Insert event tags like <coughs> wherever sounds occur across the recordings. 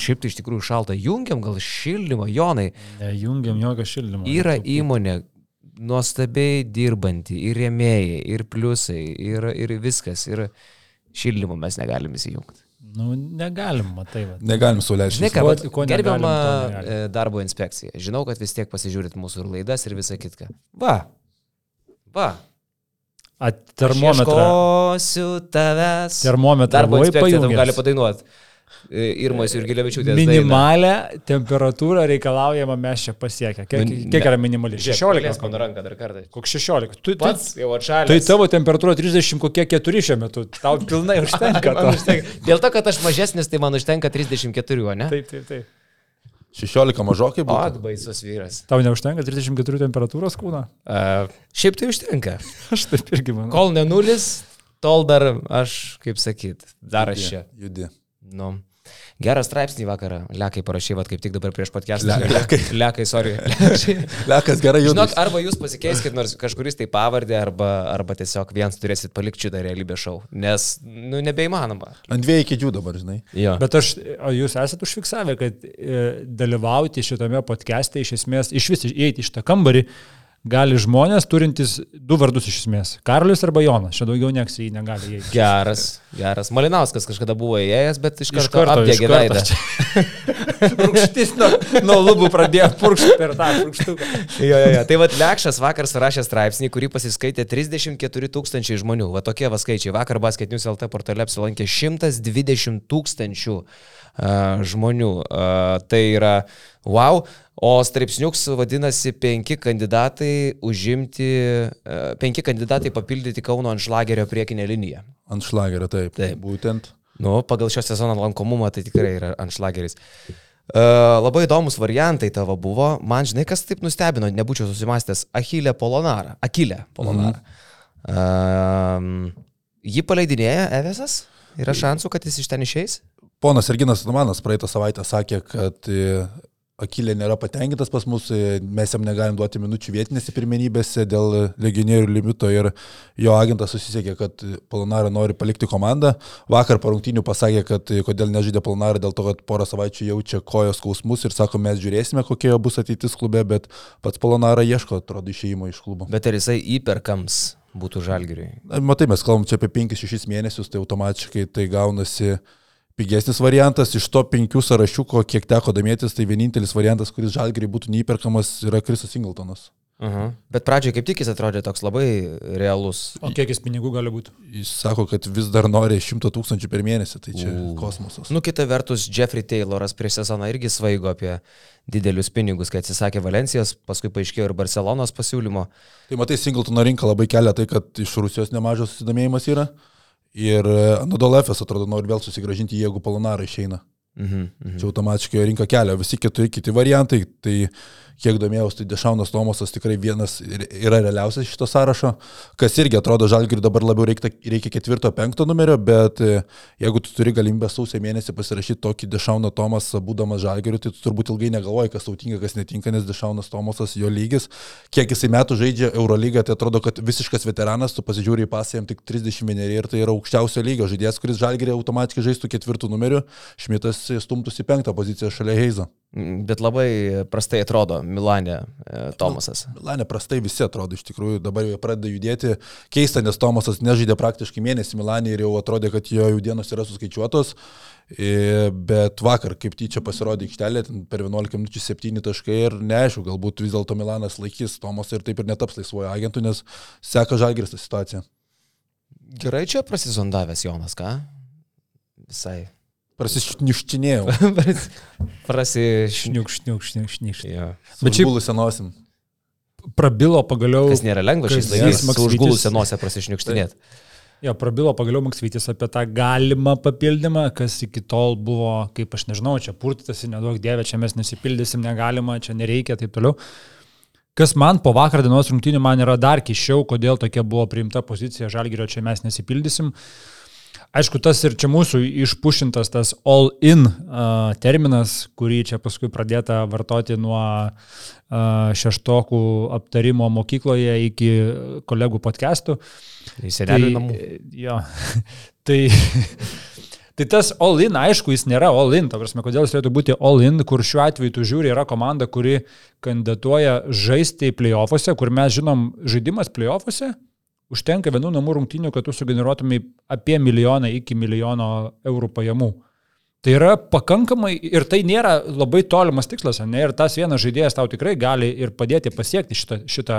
šiaip tai iš tikrųjų šalta. Jungiam gal šildymą, Jonai. Jungiam jokio šildymo. Yra įmonė nuostabiai dirbanti, ir rėmėjai, ir pliusai, ir, ir viskas. Ir šildymo mes negalim įsijungti. Nu, negalim, matai. Va. Negalim suleisti. Gerbiama e, darbo inspekcija. Žinau, kad vis tiek pasižiūrit mūsų ir laidas ir visą kitką. Va. Va. Termometrą. Termometrą Darbo inspekcija tam gali padainuoti. Irmos ir Gilevičiūtės. Minimalę temperatūrą reikalaujama mes čia pasiekę. Kiek, Nu, kiek yra minimali? 16. mano ranką dar kartą. Koks 16? Tu, Pats jau atšalęs. tai tavo temperatūra 30 kokie 4 šiuo metu. Tau pilnai <laughs> užtenka. Užtenka. Dėl to, kad aš mažesnis, tai man užtenka 34, o ne? Taip, taip, taip. 16 mažokai buvo. atbaisus vyras. Tau neužtenka 34 temperatūros kūną? Uh, šiaip tai užtenka. <laughs> Aš taip irgi manau. Kol ne nulis, tol dar aš, kaip sakyt, dar aš čia. Judi. Nu. Gerą straipsnį vakarą. Lekai parašy, va kaip tik dabar prieš podcastą. Le- lekai. Lekai, sorry. <laughs> Lekas gerai juda. Žinok, arba jūs pasikeiskit nors kažkuris tai pavardė, arba, arba tiesiog vienas turėsit palikti šitą realybės šou. Nes, nu, nebeįmanoma. Ant dviejų kėdžių dabar, žinai. Jo. Bet aš, jūs esate užfiksavę, kad e, dalyvauti šitame podcast'e iš esmės, iš vis įeiti iš tą kambarį, gali žmonės turintys du vardus iš esmės. Karolis arba Jonas. Čia daugiau nieks į jį negali įeiti. Geras, geras. Malinauskas kažkada buvo įėjęs, bet iš karto, karto, apdegė veidą. <laughs> Rūkštis nuo, nuo lubų pradėjo purkšti per tą purkštuką. Jo, jo, jo. Tai vad Lekšas vakar surašė straipsnį, kurį pasiskaitė 34 tūkstančiai žmonių. Va tokie va skaičiai. Vakar Basket News LT portale apsilankė 120 tūkstančių uh, žmonių. Uh, tai yra wow. O straipsniuks vadinasi penki kandidatai užimti, uh, penki kandidatai papildyti Kauno Anšlagerio priekinę liniją. Ant šlagerio, taip. Taip. Būtent. Nu, pagal šio sezono lankomumą tai tikrai yra Anšlageris. Uh, labai įdomus variantai tavo buvo. Man žinai, kas taip nustebino, nebūčiau susimastęs. Achilė Polonara. Akilė Polonara. Mm. Uh, jį paleidinėja Evesas? Yra šansų, kad jis iš ten išeis? Ponas Erginas Numanas praeitą savaitę sakė, kad e, Akilė nėra patenkintas pas mus, e, mes jam negalim duoti minučių vietinėse pirmenybėse dėl legionierių limito ir jo agentas susisiekė, kad Polonara nori palikti komandą. Vakar parungtinių pasakė, kad kodėl nežaidė Polonara, dėl to, kad porą savaičių jaučia kojos skausmus ir sako, mes žiūrėsime, kokia jo bus ateitis klube, bet pats Polonara ieško, atrodo, išėjimo iš klubo. Bet ar jisai įperkams būtų žalgiriui? Na, Matai, mes kalbam čia apie 5-6 mėnesius, tai automatiškai tai gaunasi pigesnis variantas. Iš to penkių sąrašiukų, kiek teko domėtis, tai vienintelis variantas, kuris žalgiriai būtų neįperkamas, yra Krisas Singletonas. Uh -huh. Bet pradžioje kaip tik jis atrodė toks labai realus. O kiek jis pinigų gali būti? Jis sako, kad vis dar nori 100 tūkstančių per mėnesį, tai čia U. kosmosas. Nu, kita vertus, Jeffrey Tayloras prieš sezoną irgi svaigo apie didelius pinigus, kai atsisakė Valencijos, paskui paaiškėjo ir Barcelonos pasiūlymo. Tai matai, Singletono rinka labai kelia tai, kad iš Rusijos nemažas susidomėjimas yra. Ir Anadolefas atrodo nori vėl susigražinti, jeigu Polonara išeina. Mhm, mhm. Čia automatiškai rinka kelia. Visi keturi kiti variantai, tai kiek domėjausi, tai Dešaunas Tomosas tikrai vienas yra realiausias šito sąrašo, kas irgi atrodo žalgiriui dabar labiau reikia, reikia ketvirto, penkto numerio, bet e, jeigu tu turi galimybę sausio mėnesį pasirašyti tokį Dešauną Tomasą, būdamas žalgiriui, tai tu turbūt ilgai negalvoji, kas tau tinka, kas netinka, nes Dešaunas Tomasas jo lygis, kiek jisai metų žaidžia Eurolygą, tai atrodo, kad visiškas veteranas, tu pasižiūri į pasą, jam tik 31 ir tai yra aukščiausio lygio žaidėjas, kuris žalgiriui automatiškai žaistų ketvirtų numeriu, Šmitas stumtųsi penktą poziciją šalia Heizo. Mm, Bet labai prastai atrodo Milane e, Tomasas. Milane prastai visi atrodo iš tikrųjų, dabar jau pradeda judėti. Keista, nes Tomasas nežaidė praktiškai mėnesį Milane ir jau atrodė, kad jo jų dienos yra suskaičiuotos. E, Bet vakar, kaip tyčia pasirodė aikštelė, per 11 minučių 7 taškai ir neaišku, galbūt vis dėlto Milanas laikys Tomasą ir taip ir netaps laisvojo agentų, nes seka žalgiris tą situaciją. Gerai čia prasizondavęs Jonas, ką? Visai. Prasišniuščinėjau. Prasišniuk. Šniuk, šniuk, šniuk, šniuk. Jo. Bet šiaip- Užgulusią nosim. Prabilo pagaliau. Kas nėra lengva šiais laikais, užgulusią nosę prasišniukštinėti. Jo, prabilo pagaliau Maksvytis apie tą galimą papildymą, kas iki tol buvo, kaip aš nežinau, čia purtytasi, nedaug dievė, čia mes nesipildysim, negalima, čia nereikia, taip toliau. Kas man po vakar dienos rungtynių man yra dar kiščiau, kodėl tokia buvo priimta pozicija, žalgerio čia mes nesipildysim. Aišku, tas ir čia mūsų išpušintas tas all-in uh, terminas, kurį čia paskui pradėta vartoti nuo uh, šeštokų aptarimo mokykloje iki kolegų podcastų. Į senelių namų. Jo. <laughs> tai, <laughs> Tai tas all-in, aišku, jis nėra all-in, ta prasme, kodėl jis turėtų būti all-in, kur šiuo atveju tu žiūri, yra komanda, kuri kandidatuoja žaisti playoffuose, kur mes žinom, žaidimas playoffuose užtenka vienų namų rungtynių, kad tu sugeneruotumai apie milijoną iki milijono eurų pajamų. Tai yra pakankamai ir tai nėra labai tolimas tikslas, ne? Ir tas vienas žaidėjas tau tikrai gali ir padėti pasiekti šitą, šitą,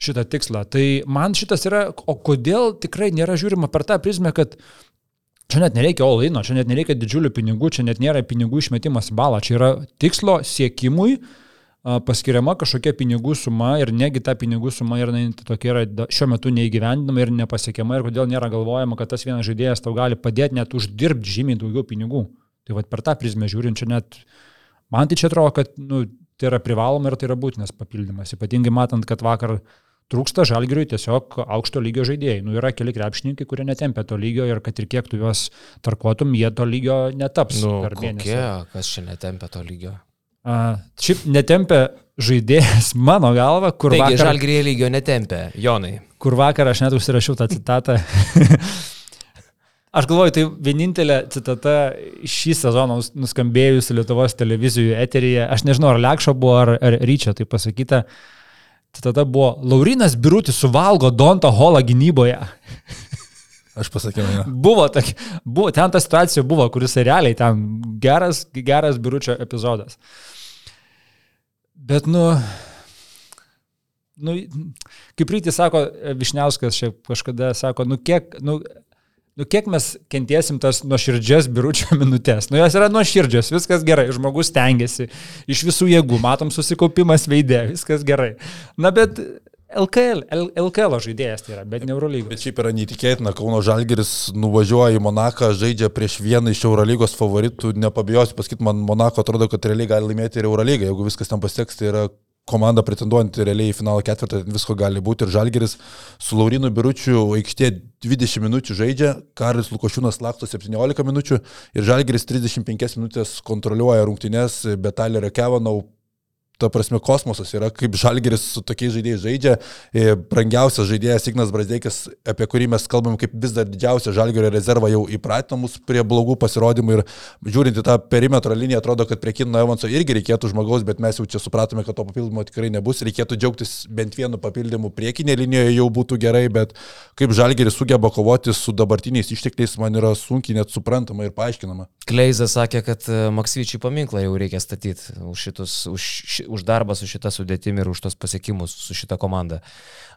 šitą tikslą. Tai man šitas yra, o kodėl tikrai nėra žiūrima per tą prizmę, kad Čia net nereikia olaino, čia net nereikia didžiulių pinigų, čia net nėra pinigų išmetimas balą, čia yra tikslo siekimui paskiriama kažkokia pinigų suma ir negi ta pinigų suma yra tokia yra šiuo metu neįgyvendinama ir nepasiekiama ir kodėl nėra galvojama, kad tas vienas žaidėjas tau gali padėti net uždirbti žymiai daugiau pinigų. Tai vad per tą prizmę žiūrint, čia net man tai čia atrodo, kad nu, tai yra privaloma ir tai yra būtinas papildymas. Ypatingai matant, kad vakar trūksta žalgiriui tiesiog aukšto lygio žaidėjai. Nu, yra keli krepšininkai, kurie netempia to lygio ir kad ir kiek tu juos tarkuotum, jie to lygio netaps nu. Kokie, kas čia netempia to lygio? A, šiaip netempia žaidėjas <laughs> mano galva, kur Taigi, vakar... žalgrėje lygio netempia, Jonai. Kur vakar aš net užsirašiau tą citatą. <laughs> Aš galvoju, tai vienintelė citata šį sezoną nuskambėjusi Lietuvos televizijų eteryje, aš nežinau, ar Lekšo buvo, ar, ar Ryčio tai pasakyta, citata buvo, Laurinas Birutis suvalgo Donta Holą gynyboje. Aš pasakiau, ne. Buvo, tak, buvo, ten ta situacija buvo, kuris realiai ten geras, geras Biručio epizodas. Bet, nu, nu, kaip rytį sako Višniauskas, šiaip kažkada sako, nu kiek, nu, nu kiek mes kentiesim tas nuoširdžias biručio <laughs> minutės. Nu jos yra nuoširdžios, viskas gerai, žmogus tengiasi iš visų jėgų, matom susikaupimas veidė, viskas gerai. Na bet LKL, LKL žaidėjas tai yra, bet ne Eurolygos. Bet šiaip yra neįtikėtina, Kauno Žalgeris nuvažiuoja į Monaką, žaidžia prieš vieną iš Eurolygos favoritų, nepabijosiu pasakyti, man Monako atrodo, kad realiai gali laimėti ir Eurolygą, jeigu viskas ten pasieks, tai yra komanda pretenduojanti realiai į finalo ketvirtą, visko gali būti ir Žalgeris su Laurinu Biručiu aikštė 20 minučių žaidžia, Karis Lukošiūnas laksto 17 minučių ir Žalgeris 35 minutės kontroliuoja rungtynes, bet Tylerio Kevanau ta prasme, kosmosas yra, kaip Žalgeris su tokiais žaidėjais žaidžia. E, brangiausias žaidėjas Ignas Brazdeikis, apie kurį mes kalbam kaip vis dar didžiausią Žalgerio rezervą, jau įpratino mus prie blogų pasirodymų ir žiūrint į tą perimetro liniją, atrodo, kad prie Kino Evanso irgi reikėtų žmogaus, bet mes jau čia supratome, kad to papildymo tikrai nebus. Reikėtų džiaugtis bent vienu papildymu priekinė linijoje jau būtų gerai, bet kaip Žalgeris sugeba kovoti su dabartiniais ištekliais, man yra sunkiai net suprantama ir paaiškinama. Kleizas sakė, kad e, Maksvyčiui paminklą jau reikia statyti už, šitus, už, už darbą su šita sudėtimi ir už tos pasiekimus su šita komanda.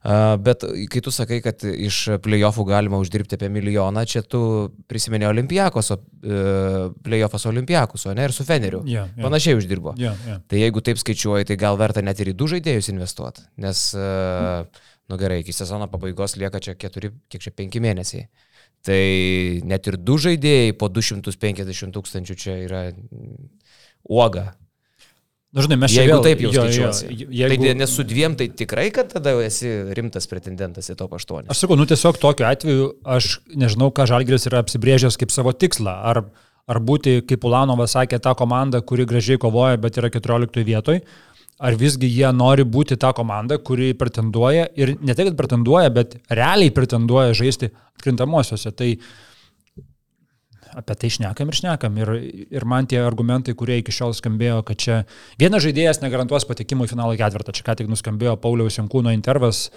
Bet kai tu sakai, kad iš playoffų galima uždirbti apie milijoną, čia tu prisimeni Olimpijakos, e, playoffas Olimpijakos, o ne ir su Feneriu. Yeah, yeah. Panašiai uždirbo. Yeah, yeah. Tai jeigu taip skaičiuoji, tai gal verta net ir į du žaidėjus investuoti, nes, mm. nu gerai, iki sezono pabaigos lieka čia keturi, kiek čia penki mėnesiai. Tai net ir du žaidėjai po 250 tūkstančių čia yra uoga. Na, žinai, mes jeigu vėl, taip jau skaičiuosi. Jo, jeigu... Tai nes su dviem tai tikrai, kad tada esi rimtas pretendentas į top 8. Aš sakau, nu tiesiog tokiu atveju aš nežinau, ką Žalgris yra apsibrėžęs kaip savo tikslą. Ar, ar būti, kaip Ulanovas sakė, ta komanda, kuri gražiai kovoja, bet yra 14 vietoj, ar visgi jie nori būti ta komanda, kuri pretenduoja ir ne tik, pretenduoja, bet realiai pretenduoja žaisti atkrintamosiose. Tai apie tai šnekam ir šnekam. Ir, ir man tie argumentai, kurie iki šiol skambėjo, kad čia vienas žaidėjas negarantuos patekimo į finalo ketvirtą, čia ką tik nuskambėjo Pauliaus Jankūno intervas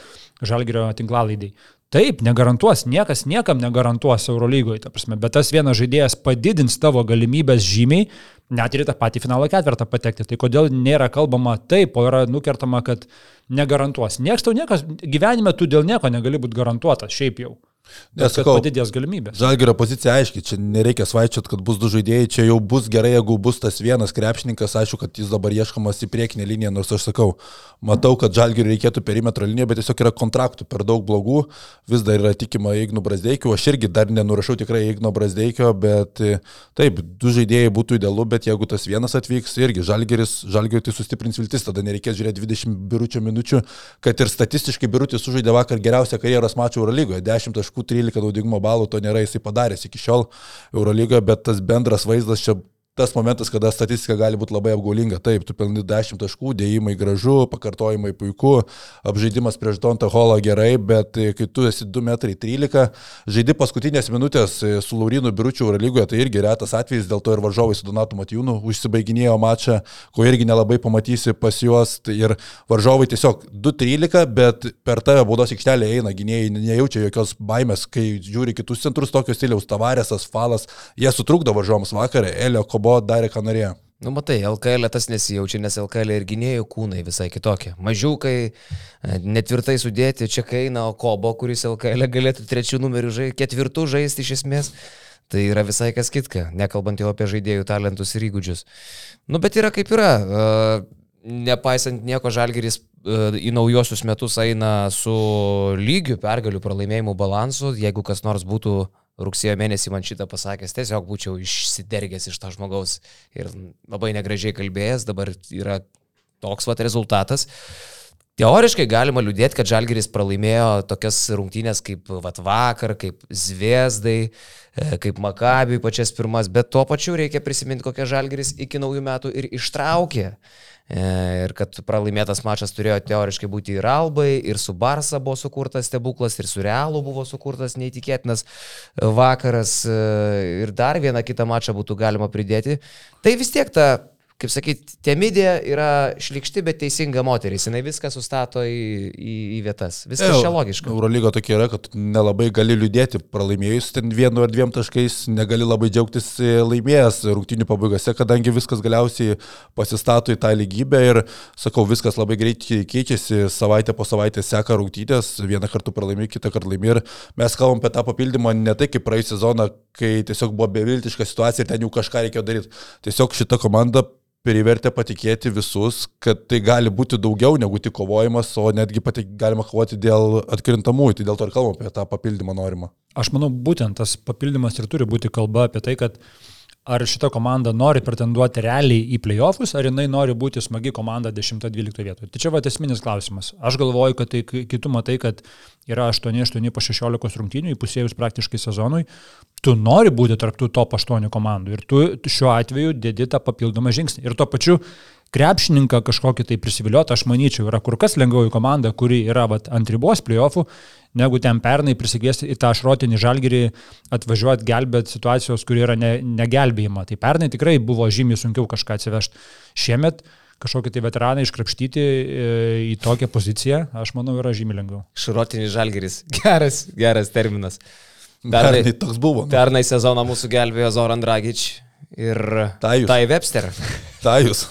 Žalgirio tinklalaidai. Taip, negarantuos, niekas niekam negarantuos Eurolygoje, ta prasme, bet tas vienas žaidėjas padidins tavo galimybės žymiai, net ir tą patį finalo ketvirtą patekti. Tai kodėl nėra kalbama taip, o yra nukertama, kad negarantuos. Niekas tau niekas, gyvenime tu dėl nieko negali būti garantuotas, šiaip jau. Nesakau, padidės galimybės. Žalgerio pozicija aiškiai, čia nereikia svaičiat, kad bus du žaidėjai, čia jau bus gerai, jeigu bus tas vienas krepšininkas, aišku, kad jis dabar ieškomas į priekinę liniją, nors aš sakau, matau, kad Žalgerio reikėtų perimetro liniją, bet tiesiog yra kontraktų per daug blogų, vis dar yra tikima Igno Brasdeikio, aš irgi dar nenurašau tikrai Igno Brasdeikio, bet taip, du žaidėjai būtų idealu, bet jeigu tas vienas atvyks, irgi Žalgeris, Žalgerio tai sustiprins viltis, tada nereikės žiūrėti 20 biručio minučių, kad ir statistiškai birutis sužaidė vakar geriausią karjeros mačą Eurolygoje, 10 taškų 13 naudingumo balų, to nėra jisai padaręs iki šiol Eurolygoje, bet tas bendras vaizdas čia tas momentas, kada statistika gali būti labai apgaulinga. Taip, tu pelni 10 taškų, dėjimai gražu, pakartojimai puiku, apžaidimas prieš Dontą Holą gerai, bet e, kai tu esi 2,13 m, žaidi paskutinės minutės e, su Laurinu Biručiu Eurolygoje, tai irgi retas atvejis, dėl to ir varžovai su Donatu Matijūnu užsibaiginėjo mačą, ko irgi nelabai pamatysi pas juos. Tai ir varžovai tiesiog 2,13, bet per tave baudos aikštelė eina, gynėjai nejaučia jokios baimės, kai žiūri kitus centrus tokios stiliaus, Tavarėsas, Falas, jie sutrukdo varžovams vakarą, Elio Kobo Kobo darė, ką norėjo. Nu, matai, LKL tas nesijaučia, nes LKL ir gynėjų kūnai visai kitokie. Mažiukai, e, netvirtai sudėti, čia kaina, o Kobo, kuris LKL galėtų trečių numerių žaisti, ketvirtų žaisti iš esmės. Tai yra visai kas kitka, nekalbant jau apie žaidėjų talentus ir įgūdžius. Nu, bet yra kaip yra. E, nepaisant nieko, Žalgeris e, į naujosius metus eina su lygiu pergalių pralaimėjimų balansu. Jeigu kas nors būtų rugsėjo mėnesį man šitą pasakęs, tiesiog būčiau išsidergęs iš to žmogaus ir labai negražiai kalbėjęs, dabar yra toks vat rezultatas. Teoriškai galima liūdėti, kad Žalgeris pralaimėjo tokias rungtynės kaip vat, vakar, kaip Zviesdai, e, kaip Makabiui pačias pirmas, bet tuo pačiu reikia prisiminti, kokią Žalgeris iki naujų metų ir ištraukė. E, ir kad pralaimėtas mačas turėjo teoriškai būti ir Albai, ir su Barsa buvo sukurtas stebuklas, ir su Realu buvo sukurtas neįtikėtinas vakaras, e, ir dar vieną kitą mačą būtų galima pridėti. Tai vis tiek ta kaip sakyt, Temidė yra šlikšti, bet teisinga moteris. Jis viską sustato į, į, į vietas. Viskas čia logiška. Eurolygo tokia yra, kad nelabai gali liūdėti pralaimėjus ten vienu ar dviem taškais, negali labai džiaugtis laimėjęs rungtinių pabaigose, kadangi viskas galiausiai pasistato į tą lygybę ir, sakau, viskas labai greitai keičiasi, savaitę po savaitės seka rungtynės, vieną kartą pralaimė, kitą kartą laimė ir mes kalbam apie tą papildymą ne tai kaip praėjusią sezoną, kai tiesiog buvo beviltiška situacija ir ten jau kažką reikėjo daryti. Tiesiog šita komanda privertė patikėti visus, kad tai gali būti daugiau negu tik kovojimas, o netgi pati galima kovoti dėl atkrintamųjų, tai dėl to ir kalbam apie tą papildymą norimą. Aš manau, būtent tas papildymas ir turi būti kalba apie tai, kad ar šita komanda nori pretenduoti realiai į playoffus, ar jinai nori būti smagi komanda 10-12 vietoje. Tai čia va esminis klausimas. Aš galvoju, kad tai kitų matai, kad yra 8-8 po 16 rungtynių, įpusėjus praktiškai sezonui, tu nori būti tarptų top 8 komandų ir tu šiuo atveju dedi tą papildomą žingsnį. Ir tuo pačiu krepšininką kažkokį tai prisivilioti, aš manyčiau, yra kur kas lengviau į komandą, kuri yra vat, ant ribos playoffų, negu ten pernai prisikviesti į tą šrotinį žalgerį atvažiuoti gelbėti situacijos, kur yra ne, negelbėjima. Tai pernai tikrai buvo žymiai sunkiau kažką atsivežti. Šiemet kažkokį tai veteraną iškrapštyti e, į tokią poziciją, aš manau, yra žymiai lengviau. Šrotinis žalgeris. <laughs> Geras, geras terminas. Pernai, pernai toks buvo. Nu. Pernai sezoną mūsų gelbėjo Zoran Dragič ir. Tai Webster. Tajus.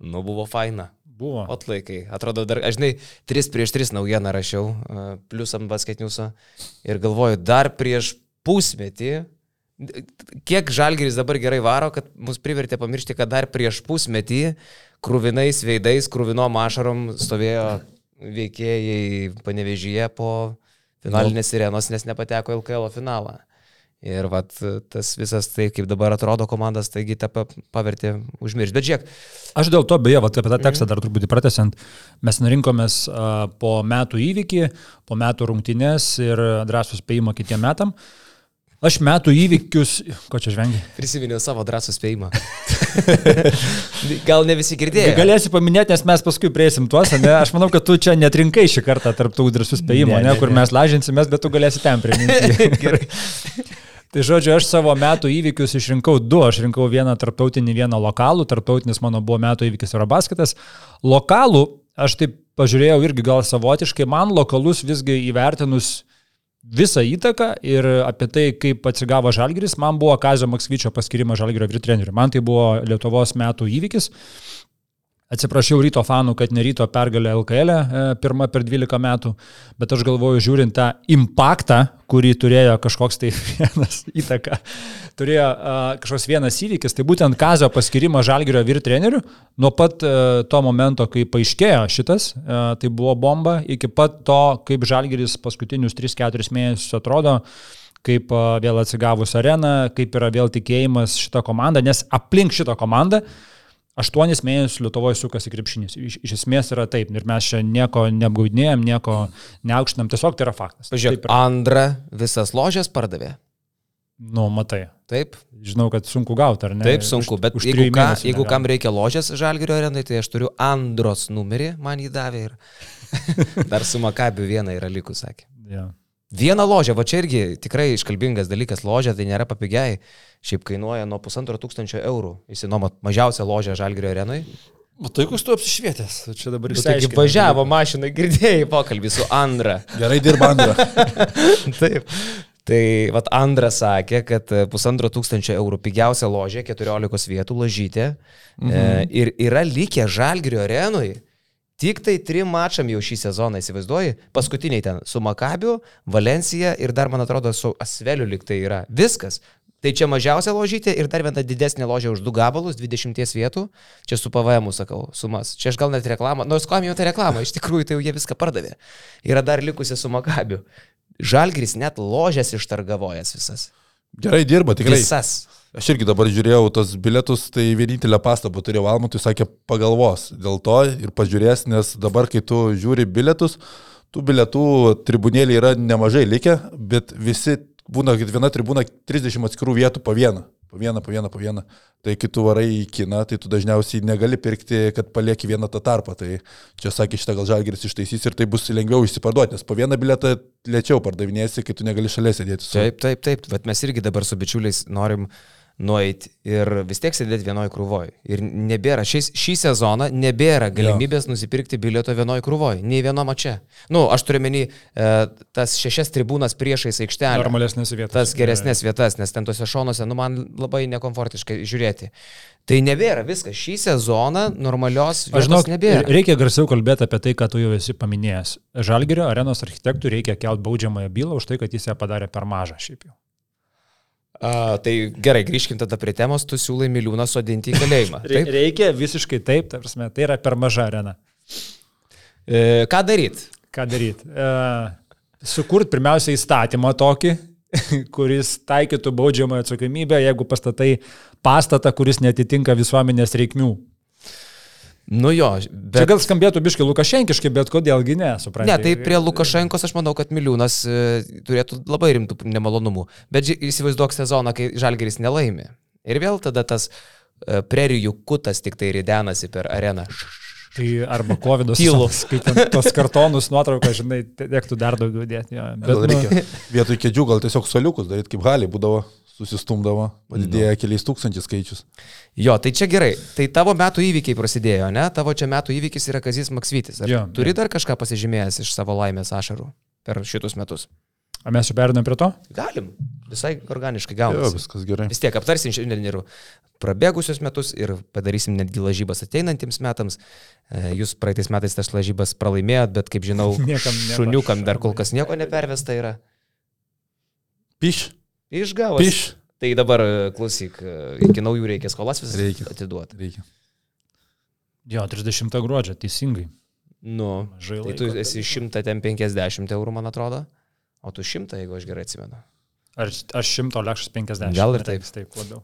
Nu, buvo faina. Buvo. Atlaikai. Atrodo, dar, aš žinai, 3 prieš 3 naujieną rašiau, plus ant basketniuso. Ir galvoju, dar prieš pusmetį, kiek žalgeris dabar gerai varo, kad mus privertė pamiršti, kad dar prieš pusmetį krūvinais veidais, krūvinom ašarom stovėjo veikėjai panevežyje po finalinės sirenos, nes nepateko LKL finalą. Ir vat, tas visas tai, kaip dabar atrodo komandas, taigi tą pavertė užmiršti. Bet žiūrėk. Aš dėl to, beje, vat, apie tą tekstą dar truputį pratesiant, mes nurinkomės uh, po metų įvykį, po metų rungtynės ir drąsų spėjimą kitiem metam. Aš metų įvykius, ko čia žvengi? Prisiminiau savo drąsų spėjimą. <laughs> Gal ne visi girdėjo. Galėsi paminėti, nes mes paskui prieisim tuos, ne? Aš manau, kad tu čia netrinkai šį kartą tarp tų drąsų spėjimų, ne, ne, ne, kur mes lažinsimės, bet tu galėsi ten priminti. <laughs> Gerai. <laughs> Tai žodžiu, aš savo metų įvykius išrinkau du. Aš rinkau vieną tarptautinį, vieną lokalų. Tarptautinis mano buvo metų įvykis Eurobasketas. Lokalų, aš taip pažiūrėjau irgi gal savotiškai, man lokalus visgi įvertinus visą įtaką ir apie tai, kaip atsigavo Žalgiris, man buvo Kazio Maksvyčio paskirimas Žalgirio vyr treneriu. Man tai buvo Lietuvos metų įvykis. Atsiprašiau ryto fanų, kad ne ryto pergalė LKL e, pirmą per 12 metų, bet aš galvoju, žiūrint tą impaktą, kurį turėjo kažkoks tai <laughs> vienas įtaka, turėjo uh, kažkoks vienas įvykis, tai būtent Kazio paskirimas Žalgirio vyr treneriu, nuo pat uh, to momento, kai paaiškėjo šitas, uh, tai buvo bomba, iki pat to, kaip Žalgiris paskutinius 3-4 mėnesius atrodo, kaip uh, vėl atsigavus arena, kaip yra vėl tikėjimas šitą komandą, nes aplink šitą komandą uh, aštuonis mėnesius Lietuvoje sukasi krepšinis. Iš, iš esmės yra taip. Ir mes čia nieko neapgaudinėjom, nieko neaukštinam, tiesiog tai yra faktas. Pažiūrėk, antrą visas ložės pardavė. Nu, matai. Taip, Žinau, kad sunku gauti, ar ne? taip sunku, Už- bet už jeigu, trijų ką, mėnesių jeigu kam reikia ložės žalgerio arenai, tai aš turiu Andros numerį, man jį davė ir <laughs> dar su Makabiu vieną yra likus, sakė. Ja. Vieną ložę, va čia irgi tikrai iškalbingas dalykas, ložė tai nėra papigiai, šiaip kainuoja nuo pusantro tūkstančio eurų, įsinuomot mažiausią ložę žalgerio arenai. Tai kus tu apsišvietęs? Čia dabar Nu, taigi važiavo mašina, girdėjai pokalbį su Andra. <laughs> Gerai dirba Andra. <laughs> Taip. Tai vat Andras sakė, kad pusantro tūkstančio eurų pigiausia ložė, 14 vietų ložytė. Mhm. E, ir yra likę Žalgirio arenui. Tik tai trim mačam jau šį sezoną įsivaizduoji. Paskutiniai ten su Makabiu, Valencija ir dar, man atrodo, su Asveliu liktai yra. Viskas. Tai čia mažiausia ložytė ir dar viena didesnė ložė už du gabalus, 20 vietų. Čia su PVM, sakau, sumas. Čia aš gal net reklamą, nors kam jau ta reklama, iš tikrųjų tai jau jie viską pardavė. Yra dar likusi su Makabiu. Žalgris net ložės ištargavojęs visas. Gerai dirba, tikrai. Visas. Aš irgi dabar žiūrėjau tos bilietus, tai vienintelę pastabą turėjau Almutui, sakė, pagalvos dėl to ir pažiūrės, nes dabar, kai tu žiūri bilietus, tų bilietų tribunėlį yra nemažai likę, bet visi būna, kad viena tribūna 30 atskirų vietų po vieną. Po vieną, po vieną, po vieną. Tai kai tu varai į kiną, tai tu dažniausiai negali pirkti, kad palieki vieną tą tarpą. Tai čia sakė, šitą gal žalgeris ištaisys ir tai bus lengviau išsiparduoti, nes po vieną bilietą lėčiau pardavinėsi, kai tu negali šalia sėdėti. Su... Taip, taip, taip. Bet mes irgi dabar su bičiuliais norim nueiti ir vis tiek sėdėti vienoje krūvoje. Ir nebėra, šiais, šį sezoną nebėra galimybės jo. nusipirkti bilieto vienoje krūvoje, nei vieno mače. Nu, aš turiu menį e, tas šešias tribūnas priešais aikštelę. Normalesnės vietas. Tas geresnės vietas, nes ten tuose šonuose, nu, man labai nekomfortiškai žiūrėti. Tai nebėra viskas. Šį sezoną normalios Aš žinau, nebėra. reikia garsiau kalbėti apie tai, ką tu jau esi paminėjęs. Žalgerio arenos architektų reikia kelt baudžiamąją bylą už tai, kad jis ją padarė per mažą šiaip jau. A, tai gerai, grįžkim tada prie temos, tu siūlai miliūną sodinti į kalėjimą. <laughs> Taip? Reikia visiškai taip, ta prasme, tai yra per maža arena. E, ką daryti? Ką daryti? E, Sukurt pirmiausia įstatymą tokį, <laughs> kuris taikytų baudžiamąją atsakomybę, jeigu pastatai pastatą, kuris netitinka visuomenės reikmių. Nu jo, bet... Čia gal skambėtų biškai Lukašenkiškai, bet kodėlgi ne, suprantate? Ne, tai prie Lukašenkos aš manau, kad miliūnas e, turėtų labai rimtų nemalonumų. Bet įsivaizduok sezoną, kai Žalgeris nelaimi. Ir vėl tada tas e, prerijų kutas tik tai ridenasi per areną. Tai arba COVID Tylu. skaitant tos kartonus nuotrauką, žinai, tektų dar daugiau dėti. Bet gal reikia vietoj kėdžių gal tiesiog soliukus daryti, kaip gali būdavo, susistumdavo, padidėjo keliais tūkstančiais skaičius. Jo, tai čia gerai. Tai tavo metų įvykiai prasidėjo, ne? Tavo čia metų įvykis yra Kazis Maksvytis. Ar Jo, turi jo. dar kažką pasižymėjęs iš savo laimės ašarų per šitus metus? O mes jau perinam prie to? Galim. Visai organiškai Jo, gaunasi. viskas gerai. Vis tiek aptarsim šiandien ir prabėgusius metus ir padarysim netgi lažybas ateinantiems metams. E, Jūs praeitais metais tas lažybas pralaimėjot, bet kaip žinau, <laughs> Niekam šuniukam dar kol kas nieko nepervesta yra. Piš, Išgavos. piš. Tai dabar e, klausyk, e, iki naujų reikia skolas visas Reikia. atiduoti. Reikia. Jo, 30 gruodžio, teisingai. Nu, Mažai tai tu esi 150 eurų, man atrodo. O tu 100, jeigu aš gerai atsimenu. Ar aš 100 lekšas 50? Gal ir taip. Taip, labiau.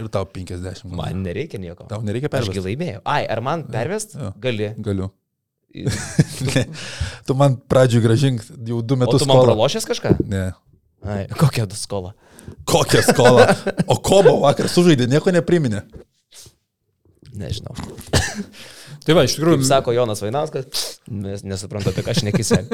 Ir tau 50. Man nereikia nieko. Tau nereikia Ašgi pervesti. laimėjau. Ai, ar man pervest? Jo. Gali. Galiu. <laughs> <laughs> Ne, tu man pradžiui gražink jau du O metus tu man pralošęs kažką? Ne. Ai, <laughs> kokia skola? Kokią skolą? O kobo vakar sužaidė, nieko nepriminė. Nežinau. Tai va, iš tikrųjų, Kaip sako Jonas Vainauskas, mes nesuprantu, apie ką šnekisi. <laughs>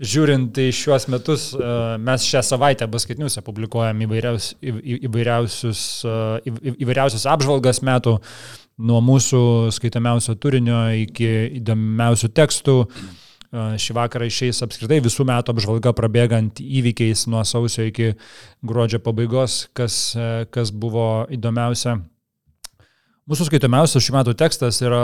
žiūrint į šiuos metus, e, mes šią savaitę baskaitiniuose publikuojam įvairiaus, į, į- įvairiausius, e, į, į- įvairiausias apžvalgas metų, nuo mūsų skaitomiausio turinio iki įdomiausių tekstų. E, Šį vakarą išeis apskritai visų metų apžvalga prabėgant įvykiais nuo sausio iki gruodžio pabaigos, kas, e, kas buvo įdomiausia. Mūsų skaitomiausias šių metų tekstas yra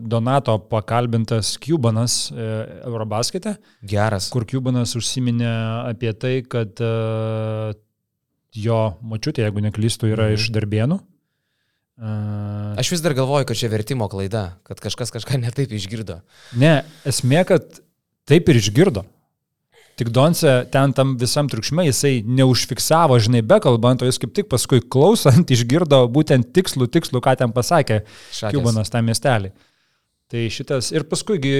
Donato pakalbintas Cubanas e, Eurobaskete, Geras. kur Cubanas užsiminė apie tai, kad e, jo močiutė, jeigu neklystu, yra Mhm. iš Darbienų. Aš vis dar galvoju, kad čia vertimo klaida, kad kažkas kažką netaip išgirdo. Ne, esmė, kad taip ir išgirdo. Tik Donce ten tam visam triukšme jisai neužfiksavo, žinai, bekalbant, o jis kaip tik paskui klausant <laughs> išgirdo būtent tikslų, tikslų, ką ten pasakė. Kubanas tą miestelį. Tai šitas ir paskuigi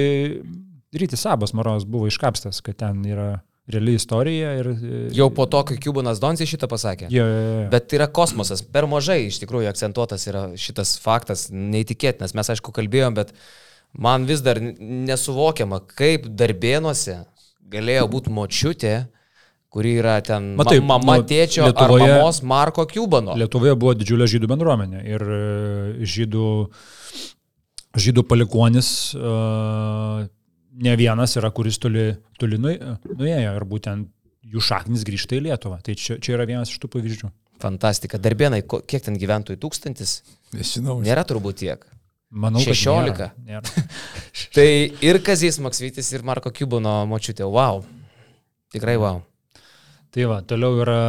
Rytis Sabas Moros buvo iškapstas, kad ten yra reali istorija. Ir, Jau po to, kai Kubanas Donsi šitą pasakė. Jo, jo, jo. Bet tai yra kosmosas. Per mažai iš tikrųjų akcentuotas yra šitas faktas, neįtikėtinas. Mes aišku kalbėjom, bet man vis dar nesuvokiama, kaip darbėnuose galėjo būti močiutė, kuri yra ten Matai, ma mama nu, tėčio Lietuvoje- ar mamos Marko Kubano. Lietuvoje buvo didžiulė žydų bendruomenė ir e, žydų, žydų palikonis e, ne vienas yra, kuris toli, toli nuėjo ir būtent jų šaknis grįžta į Lietuvą. Tai čia, čia yra vienas iš tų pavyzdžių. Fantastika. Darbėnai, kiek ten gyventojų? Tūkstantis? Nežinau. Nėra turbūt tiek. Manau, kad 16. nėra, nėra. <laughs> Tai ir Kazis Maksvitis, ir Marko Kubano močiutė. Wow. Tikrai wow. Tai va, toliau yra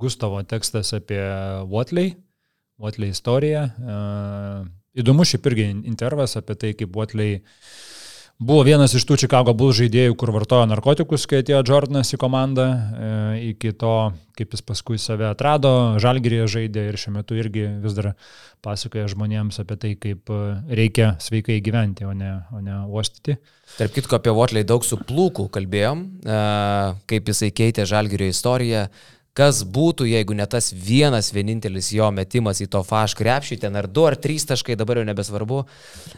Gustavo tekstas apie Watley, Watley istoriją. E, Įdomu šiaip irgi intervas apie tai, kaip Watley buvo vienas iš tų Chicago Bulls žaidėjų, kur vartojo narkotikus, kai atėjo Jordanas į komandą, e, iki to, kaip jis paskui save atrado, Žalgirėje žaidė ir šiuo metu irgi vis dar pasakoja žmonėms apie tai, kaip e, reikia sveikai gyventi, o ne, o ne uostyti. Tarp kitko apie Votley daug su plūku kalbėjom, e, kaip jisai keitė Žalgirio istoriją. Kas būtų, jeigu ne tas vienas vienintelis jo metimas į to faš krepšį, ten ar du ar trys taškai, dabar jau nebesvarbu,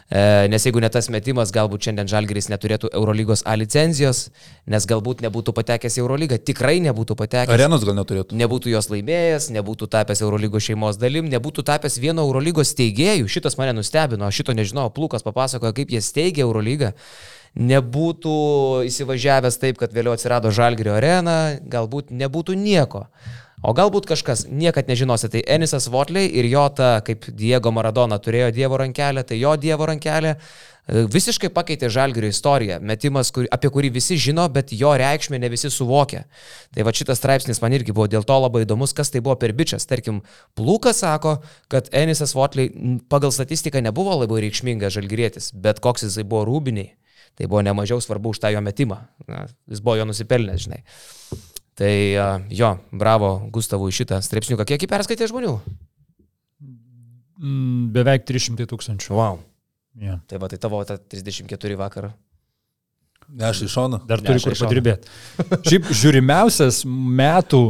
e, nes jeigu ne tas metimas, galbūt šiandien Žalgiris neturėtų Eurolygos A licenzijos, nes galbūt nebūtų patekęs į Eurolygą, tikrai nebūtų patekęs. Arenos gal neturėtų. Nebūtų jos laimėjęs, nebūtų tapęs Eurolygos šeimos dalim, nebūtų tapęs vieno Eurolygos steigėjų. Šitas mane nustebino, šito nežinau, Plukas papasakojo, kaip jie steigė Eurolygą. Nebūtų įsivažiavęs taip, kad vėliau atsirado Žalgirio arena, galbūt nebūtų nieko. O galbūt kažkas, niekad nežinosi, tai Enisas Votley ir jo ta, kaip Diego Maradona turėjo Dievo rankelę, tai jo Dievo rankelė e, visiškai pakeitė Žalgirio istoriją. Metimas, kur, apie kurį visi žino, bet jo reikšmę ne visi suvokia. Tai va šitas straipsnis man irgi buvo dėl to labai įdomus, kas tai buvo per bičias. Tarkim, Plūkas sako, kad Enisas Votley m, pagal statistiką nebuvo labai reikšmingas žalgirietis, bet koks jisai buvo rūbiniai. Tai buvo nemažiau svarbu už tą jo metimą. Na, jis buvo jo nusipelnęs, žinai. Tai jo, bravo Gustavui šitą straipsniuką. Kiek jį perskaitė žmonių? Mm, Beveik 300 tūkstančių. Wow. Yeah. Tai va, tai tavo ta 34 vakar. Ne, aš iš šono. Dar turi kur padirbėti. Šiaip žiūrimiausias metų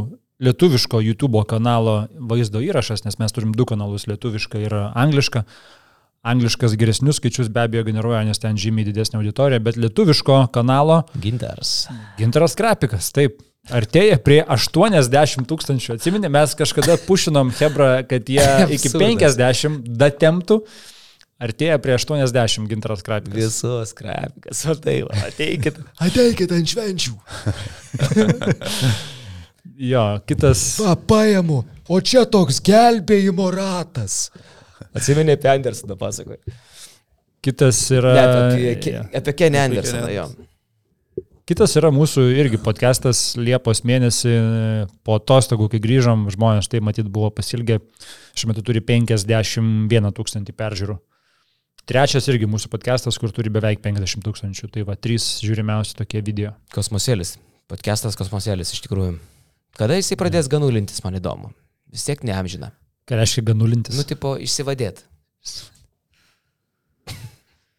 lietuviško YouTube kanalo vaizdo įrašas, nes mes turim du kanalus - lietuvišką ir anglišką. Angliškas geresnius skaičius be abejo generuoja, nes ten žymiai didesnė auditorija, bet lietuviško kanalo Ginters. Ginteras Krapikas, taip. Artėja prie 80 tūkstančių. Atsiminė, mes kažkada pušinom Hebra, kad jie <laughs> iki Absurdas. 50 datemtų. Artėja prie 80 Ginteras Krapikas. Visos krapikas, o tai va, ateikit. <laughs> Ateikit ant švenčių. <laughs> Jo, kitas. Va, paimu. O čia toks gelbėjimo ratas. Atsiminė apie Andersoną pasakoju. Kitas yra. Ne, apie, Ke- jo. apie Kenny Andersoną, jo. Kitas yra mūsų irgi podcastas Liepos mėnesį po atostogų, kai grįžom, žmonės tai matyt buvo pasilgę, šiuo metu turi 51 tūkstantį peržiūrų. Trečias irgi mūsų podcastas, kur turi beveik 50 tūkstančių. Tai va, trys žiūrimiausi tokie video. Kosmosėlis. Podcastas Kosmosėlis, iš tikrųjų. Kada jisai pradės ganulintis, man įdomu. Vis tiek neamžina. Ką reiškia ganulintis? Nu, tipo, išsivadėt.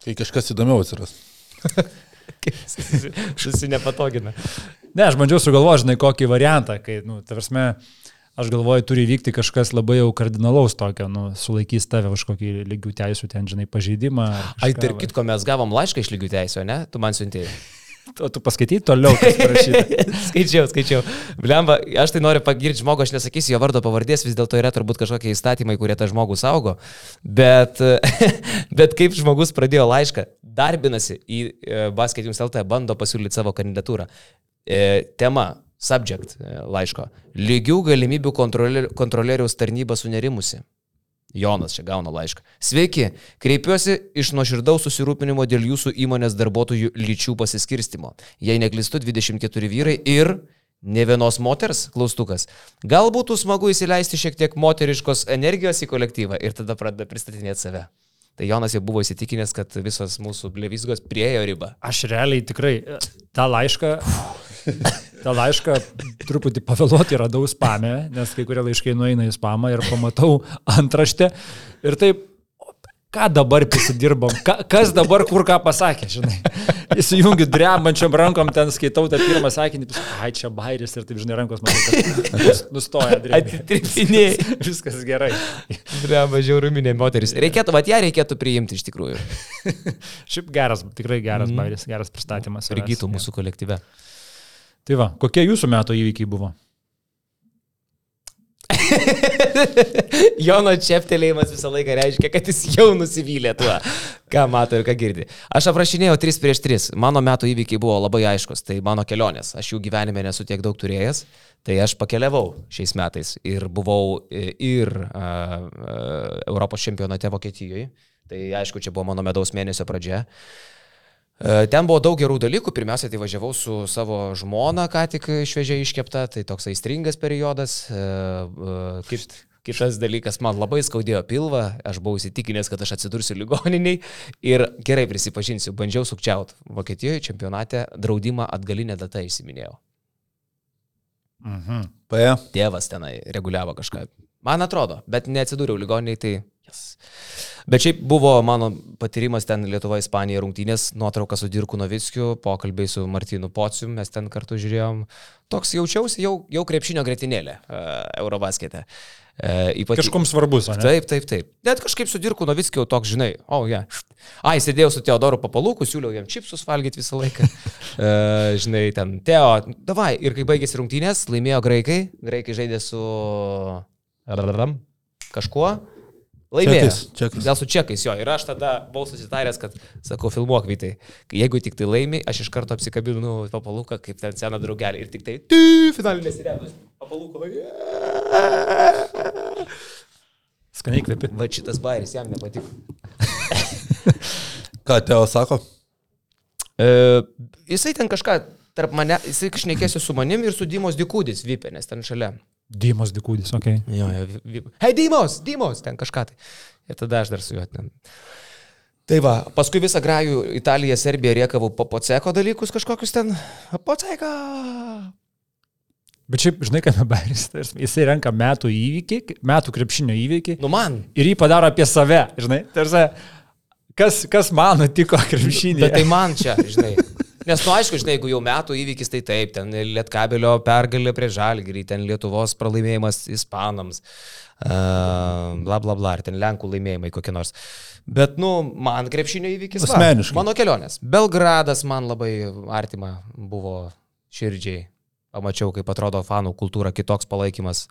Kai kažkas įdomiau atsiras. <laughs> Susinepatogina. Ne, aš bandžiau sugalvoti, žinai, kokį variantą, kai, nu, tavarsme, aš galvoju, turi vykti kažkas labai jau kardinalaus tokio, nu, sulaikys tave už kokį lygių teisų ten, žinai, pažeidimą. ar Ai, tarp kitko, mes gavom laišką iš lygių teisų, ne? Tu man siuntėjai. O tu paskaitai toliau, <laughs> skaičiau, skaičiau. Blemba, aš tai noriu pagirti žmogų, aš nesakysiu jo vardo pavardės, vis dėlto yra turbūt kažkokie įstatymai, kurie tą žmogų saugo. Bet, <laughs> bet kaip žmogus pradėjo laišką, darbinasi į e, Basket Jums LT, bando pasiūlyti savo kandidatūrą. E, tema, subject e, laiško. Lygių galimybių kontrolier, kontrolieriaus tarnyba sunerimusi. Jonas čia gauna laišką. Sveiki, kreipiuosi iš nuoširdaus susirūpinimo dėl jūsų įmonės darbuotojų lyčių pasiskirstimo. Jei neklistu, 24 vyrai ir ne vienos moters, klaustukas. Gal būtų smagu įsileisti šiek tiek moteriškos energijos į kolektyvą ir tada pradeda pristatinėti save. Tai Jonas jau buvo įsitikinęs, kad visos mūsų blevizgos priejo ribą. Aš realiai tikrai e, tą laišką, tą laišką truputį pavėluoti radau spamę, nes kai kurie laiškai nueina į spamą ir pamatau antraštę ir taip, ką dabar prisidirbom, ka, kas dabar kur ką pasakė, žinai. Įsijungiu drebančiam rankom, ten skaitau tą pirmą sakinį, ai čia bairis ir taip, žinai, rankos man nustoja. Atitripiniai. <laughs> Viskas gerai. Dreba žiauruminė moteris. Reikėtų, va, ją reikėtų priimti iš tikrųjų. Šiaip geras, tikrai geras mm. bairis, geras pristatymas. Prigytų mūsų kolektyve. Tai va, kokie jūsų metų įvykiai buvo? <laughs> Jono čeptelėjimas visą laiką reiškia, kad jis jau nusivylė tuo, ką mato ir ką girdi. Aš aprašinėjau 3 prieš 3. Mano metų įvykiai buvo labai aiškus. Tai mano kelionės. Aš jų gyvenime nesu tiek daug turėjęs. Tai aš pakeliavau šiais metais ir buvau ir uh, uh, Europos čempionate Vokietijoje. Tai aišku, čia buvo mano medaus mėnesio pradžia. E, ten buvo daug gerų dalykų. Pirmiausia, tai važiavau su savo žmona, ką tik šviežiai iškepta, tai toks aistringas periodas. E, e, Kaip, kitas dalykas, man labai skaudėjo pilvą, aš buvau įsitikinęs, kad aš atsidursiu ligoniniai ir gerai prisipažinsiu, bandžiau sukčiauti. Vokietijoje čempionate draudimą atgalinę datą įsiminėjau. Mhm. Paja. Tėvas tenai reguliavo kažką. Man atrodo, bet neatsidūriau ligoniniai, tai... Yes. Bet šiaip buvo mano patyrimas ten Lietuva, Ispanija rungtynės, nuotrauka su Dirku Novickiu, pokalbiai su Martinu Pociu, mes ten kartu žiūrėjom. Toks jaučiausi jau, jau krepšinio gretinėlė uh, Eurobaskete. Uh, ypač... Kažkom svarbus, ne? Taip, taip, taip. Net kažkaip su Dirku Novickiu toks, žinai, o, oh, ja. Ai, sėdėjau su Teodoru Papalūku, siūliau jam čipsus valgyti visą laiką. uh, <laughs> žinai, ten, Teo, davai. Ir kai baigėsi rungtynės, laimėjo graikai. Graikai žaidė su... Kažkuo. Laimėjo. Čekais, čekais. Gal su čekais jo. Ir aš tada buvau susitaręs, kad, sakau, filmuok vytai. Jeigu tik tai laimi, aš iš karto apsikabinu nu, papaluką, kaip ten seną draugelį. Ir tik tai, ty, finalinės įrėdos. Papaluko. Skaniai kvepi. Va šitas bairis jam nepatiko. <laughs> Ką Teo sako? E, jisai ten kažką tarp mane, jisai šnekėsi su manim ir su Dimos Dikūdis Vipė, nes ten šalia. Dymos dikūdis, okei. Okay. Jo, jo, hei, Dimos, Dimos, ten kažką tai. Ir tada aš dar su juo ten. Tai va, paskui visą grajų Italiją, Serbiją riekavau po poceko dalykus kažkokius ten. Poceka. Bet šiaip, žinai, kad <laughs> Bairis, jisai renka metų įvykį, metų krepšinio įvykį Nu man. ir jį padaro apie save, žinai. Tarsi, kas, kas man nutiko krepšinį. Bet tai man čia, žinai. <laughs> Nes, nu, aišku, žinai, jeigu jau metų įvykis, tai taip, ten Lietkabelio pergalė prie Žalgirį, ten Lietuvos pralaimėjimas Ispanams, uh, bla bla bla, ar ten Lenkų laimėjimai kokie nors. Bet, nu, man krepšinio įvykis. va, Asmeniškai. Mano kelionės. Belgradas man labai artima buvo širdžiai. Pamačiau, kaip atrodo fanų kultūra, kitoks palaikymas.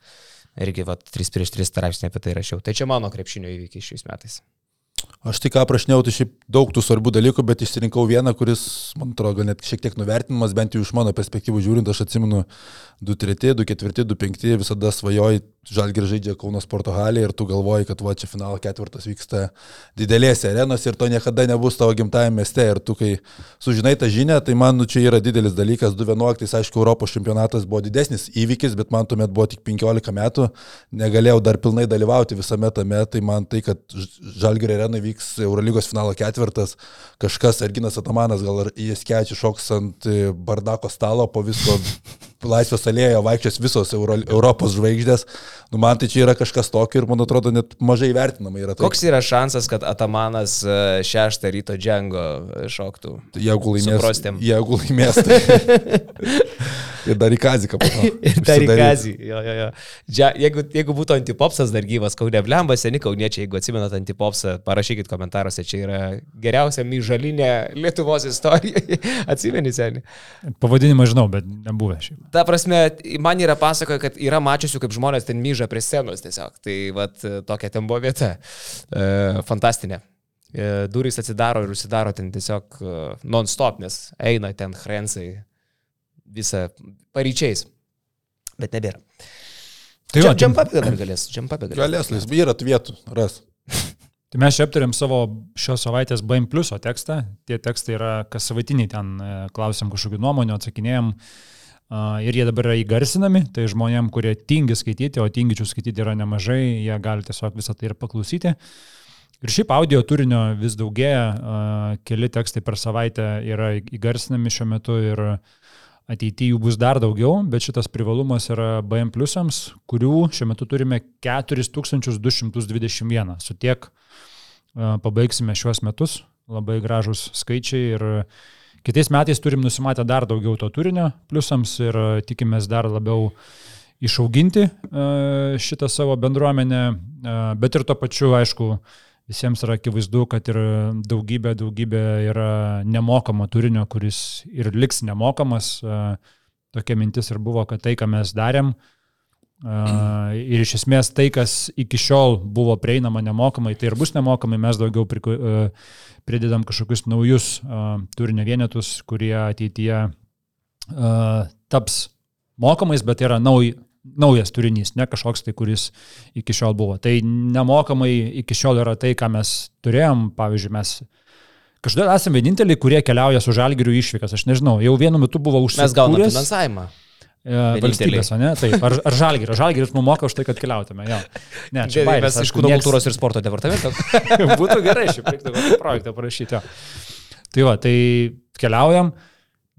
Irgi, va, 3 prieš 3 straipsnį apie tai rašiau. Tai čia mano krepšinio įvykiai šiais metais. Aš tik aprašinėjau, tai šiaip daug tų svarbių dalykų, bet išsirinkau vieną, kuris, man atrodo, net šiek tiek nuvertinimas, bent jau iš mano perspektyvų žiūrint, aš atsimenu 2-3, 2-4, 2-5, visada svajoji, žalgir žaidžia Kauno sporto halėje ir tu galvoji, kad va čia finalo ketvirtas vyksta didelėse arenose ir to niekada nebus tavo gimtajame mieste. Ir tu, kai sužinai tą žinią, tai man nu, čia yra didelis dalykas. 2011, aišku, Europos čempionatas buvo didesnis įvykis, bet man tuomet buvo tik 15 metų, negalėjau dar pilnai dalyvauti visame tame, tai man tai, kad žalgir arenai vyks Eurolygos finalo ketvirtas, kažkas, Erginas Atamanas, gal ir jis kečiu šoks ant e, bardako stalo po visko <laughs> laisvės alėjoje vaikščios visos Euro, Europos žvaigždės. Nu, man tai čia yra kažkas tokio ir man atrodo net mažai vertinama yra. Tai, Koks yra šansas, kad Atamanas e, šeštą ryto džengo šoktų? jeigu laimės, Suprastėm. jeigu laimės, tai <laughs> ir dar į kaziką po to. <laughs> Ir dar į kazį. Jo, jo, jo. Džia, jeigu, jeigu būtų antipopsas dar gyvas, kaunė blemba, seni kauniečiai, jeigu atsimenat antipopsą, parašykit komentaruose, čia yra geriausia myžalinė Lietuvos istorija. <laughs> Atsimeni, seni. Pavadinimą žinau, bet nebuvę šiaip. Ta prasme, man yra pasakoja, kad yra mačiusių, kaip žmonės ten myža prie scenos tiesiog. Tai vat, tokia ten buvo vieta. E, fantastinė. E, durys atsidaro ir užsidaro ten tiesiog e, non-stop, nes eina ten hrensai visą paryčiais. Bet nebėra. Tai jo, Džem papė dar galės. Džem papė galės. Galės, laisvai yra tų vietų, ras. <laughs> Tai mes čia aptarėm savo šios savaitės BM Pluso tekstą. Tie tekstai yra kas savaitiniai, ten e, klausim kažkokių nuomonių, atsakinėjom. a, Ir jie dabar yra įgarsinami, tai žmonėm, kurie tingi skaityti, o tingičių skaityti yra nemažai, jie gali tiesiog visą tai ir paklausyti. Ir šiaip audio turinio vis daugėja, a, keli tekstai per savaitę yra įgarsinami šiuo metu ir ateityje jų bus dar daugiau, bet šitas privalumas yra BM pliusams, kurių šiuo metu turime 4221 su tiek pabaigsime šiuos metus. Labai gražus skaičiai ir kitais metais turim nusimatę dar daugiau to turinio pliusams ir tikimės dar labiau išauginti šitą savo bendruomenę, bet ir to pačiu, aišku, visiems yra akivaizdu, kad ir daugybė, daugybė yra nemokamo turinio, kuris ir liks nemokamas. Tokia mintis ir buvo, kad tai, ką mes darėm, ir iš esmės tai, kas iki šiol buvo prieinama nemokamai, tai ir bus nemokamai, mes daugiau pridedam kažkokius naujus turinio vienetus, kurie ateityje taps mokamais, bet yra nauji, naujas turinys, ne kažkoks tai, kuris iki šiol buvo. Tai nemokamai iki šiol yra tai, ką mes turėjom, pavyzdžiui, mes kažkodėl esame vieninteliai, kurie keliauja su žalgiriu išvykas, aš nežinau, jau vienu metu buvo užsienio. Mes gauname finansavimą. E, valstybės, ne? Taip, ar, ar žalgiris? Žalgiris mums moka už tai, kad keliautume. Jo. Ne, čia bairis, mes iš kūno nieks... kultūros ir sporto departamento. <laughs> Būtų gerai, šiaip reiktų kokį projektą parašyti. Tai va, tai keliaujam.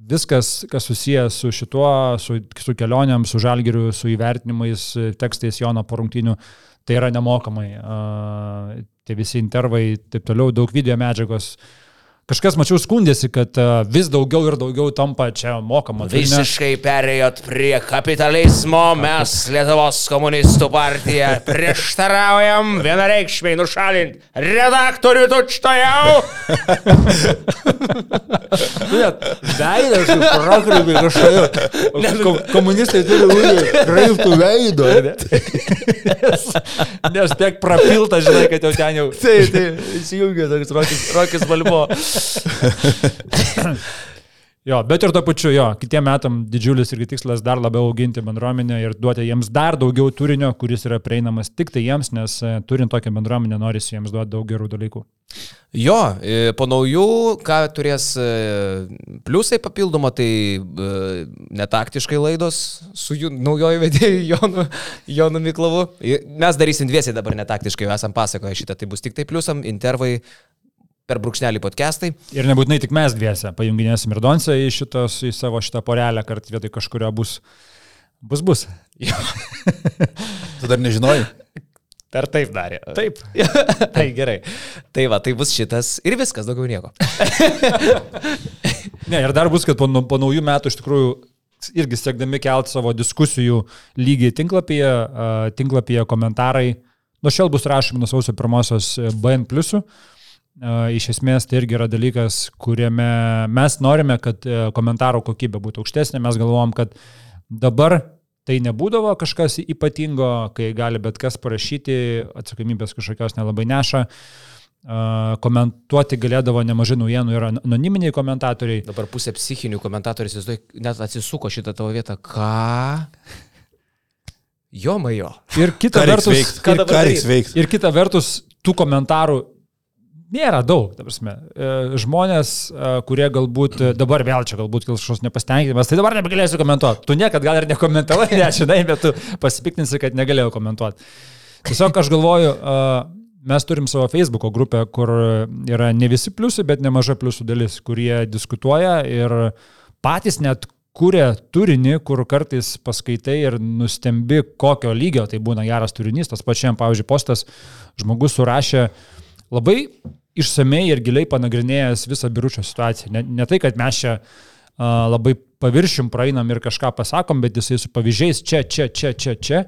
Viskas, kas susijęs su šituo, su, su kelioniam, su žalgiriu, su įvertinimais, tekstais Jono porungtinių, tai yra nemokamai. Tie visi intervai, taip toliau, daug video medžiagos. Uh, Kažkas mačiau skundėsi, kad e, vis daugiau ir daugiau tampa čia mokama. Visiškai perėjot prie kapitalizmo, mes Lietuvos komunistų partija prieštaraujam vienareikšmiai nušalinti redaktorių tučtojau. Net veidas, prokrypį kažkaip. Komunistai turi kreiptų veido. nes, nes tiek prapilta, žinai, kad jau ten jau. Taip, taip, įsijungia toks Rokis, Rokis Balbo. Jo, bet ir to pačiu, jo, kitiem metam didžiulis irgi tikslas dar labiau auginti bendruomenę ir duoti jiems dar daugiau turinio, kuris yra prieinamas tik tai jiems, nes e, turint tokią bendruomenę norisi jiems duoti daug gerų dalykų. Jo, e, po naujų, ką turės e, pliusai papildomą, tai netaktiškai laidos su jų naujoju vedėju Jonu, Jonu Miklavu. Mes darysim dviesiai dabar netaktiškai, jau esam pasakoję šitą, tai bus tik tai pliusam, intervai per brūkšnelį podcastai. Ir nebūtinai tik mes dviese, pajunginėsim ir Donsą į, šitos, į savo šitą porelę, kad vietoj kažkurio bus. Bus, bus. tu dar nežinojai? Per taip darė. Taip. <laughs> tai gerai. Tai va, tai bus šitas ir viskas, daugiau nieko. <laughs> ne, ir dar bus, kad po, po naujų metų iš tikrųjų irgi siekdami kelti savo diskusijų lygį tinklapyje, uh, tinklapyje komentarai. Nuo šiol bus rašomi nuo sausio pirmosios BN pliusų. Iš esmės tai irgi yra dalykas, kuriame mes norime, kad e, komentaro kokybė būtų aukštesnė. Mes galvom, kad dabar tai nebūdavo kažkas ypatingo, kai gali bet kas parašyti, atsakomybės kažkokios nelabai neša. Komentuoti galėdavo nemažai naujienų ir anoniminiai komentatoriai. Dabar pusė psichinių komentatorių, net atsisuko šitą tavo vietą. Ką? Jo, majo. Ir kita vertus, dabar reiks veikti? Ir kita vertus, tų komentarų nėra daug, ta prasme. E, žmonės, e, kurie galbūt e, dabar vėl čia galbūt kils kažkoks nepastenkinimas, tai dabar nebegalėsiu komentuoti. Tu niekad gal ir nekomentavai, <laughs> nežinai, bet tu pasipiktinsi, kad negalėjau komentuoti. Tiesiog aš galvoju, mes turim savo Facebook'o grupę, kur yra ne visi pliusai, bet nemaža pliusų dalis, kurie diskutuoja ir patys net kūrė turinį, kur kartais paskaitai ir nustembi, kokio lygio tai būna geras turinys. Tas pačiam, pavyzdžiui, postas žmogus surašė uh, labai išsamei ir giliai panagrinėjęs visą biručio situaciją. Ne, ne tai, kad mes čia uh, labai paviršim praeinam ir kažką pasakom, bet jisai su pavyzdžiais čia, čia, čia, čia, čia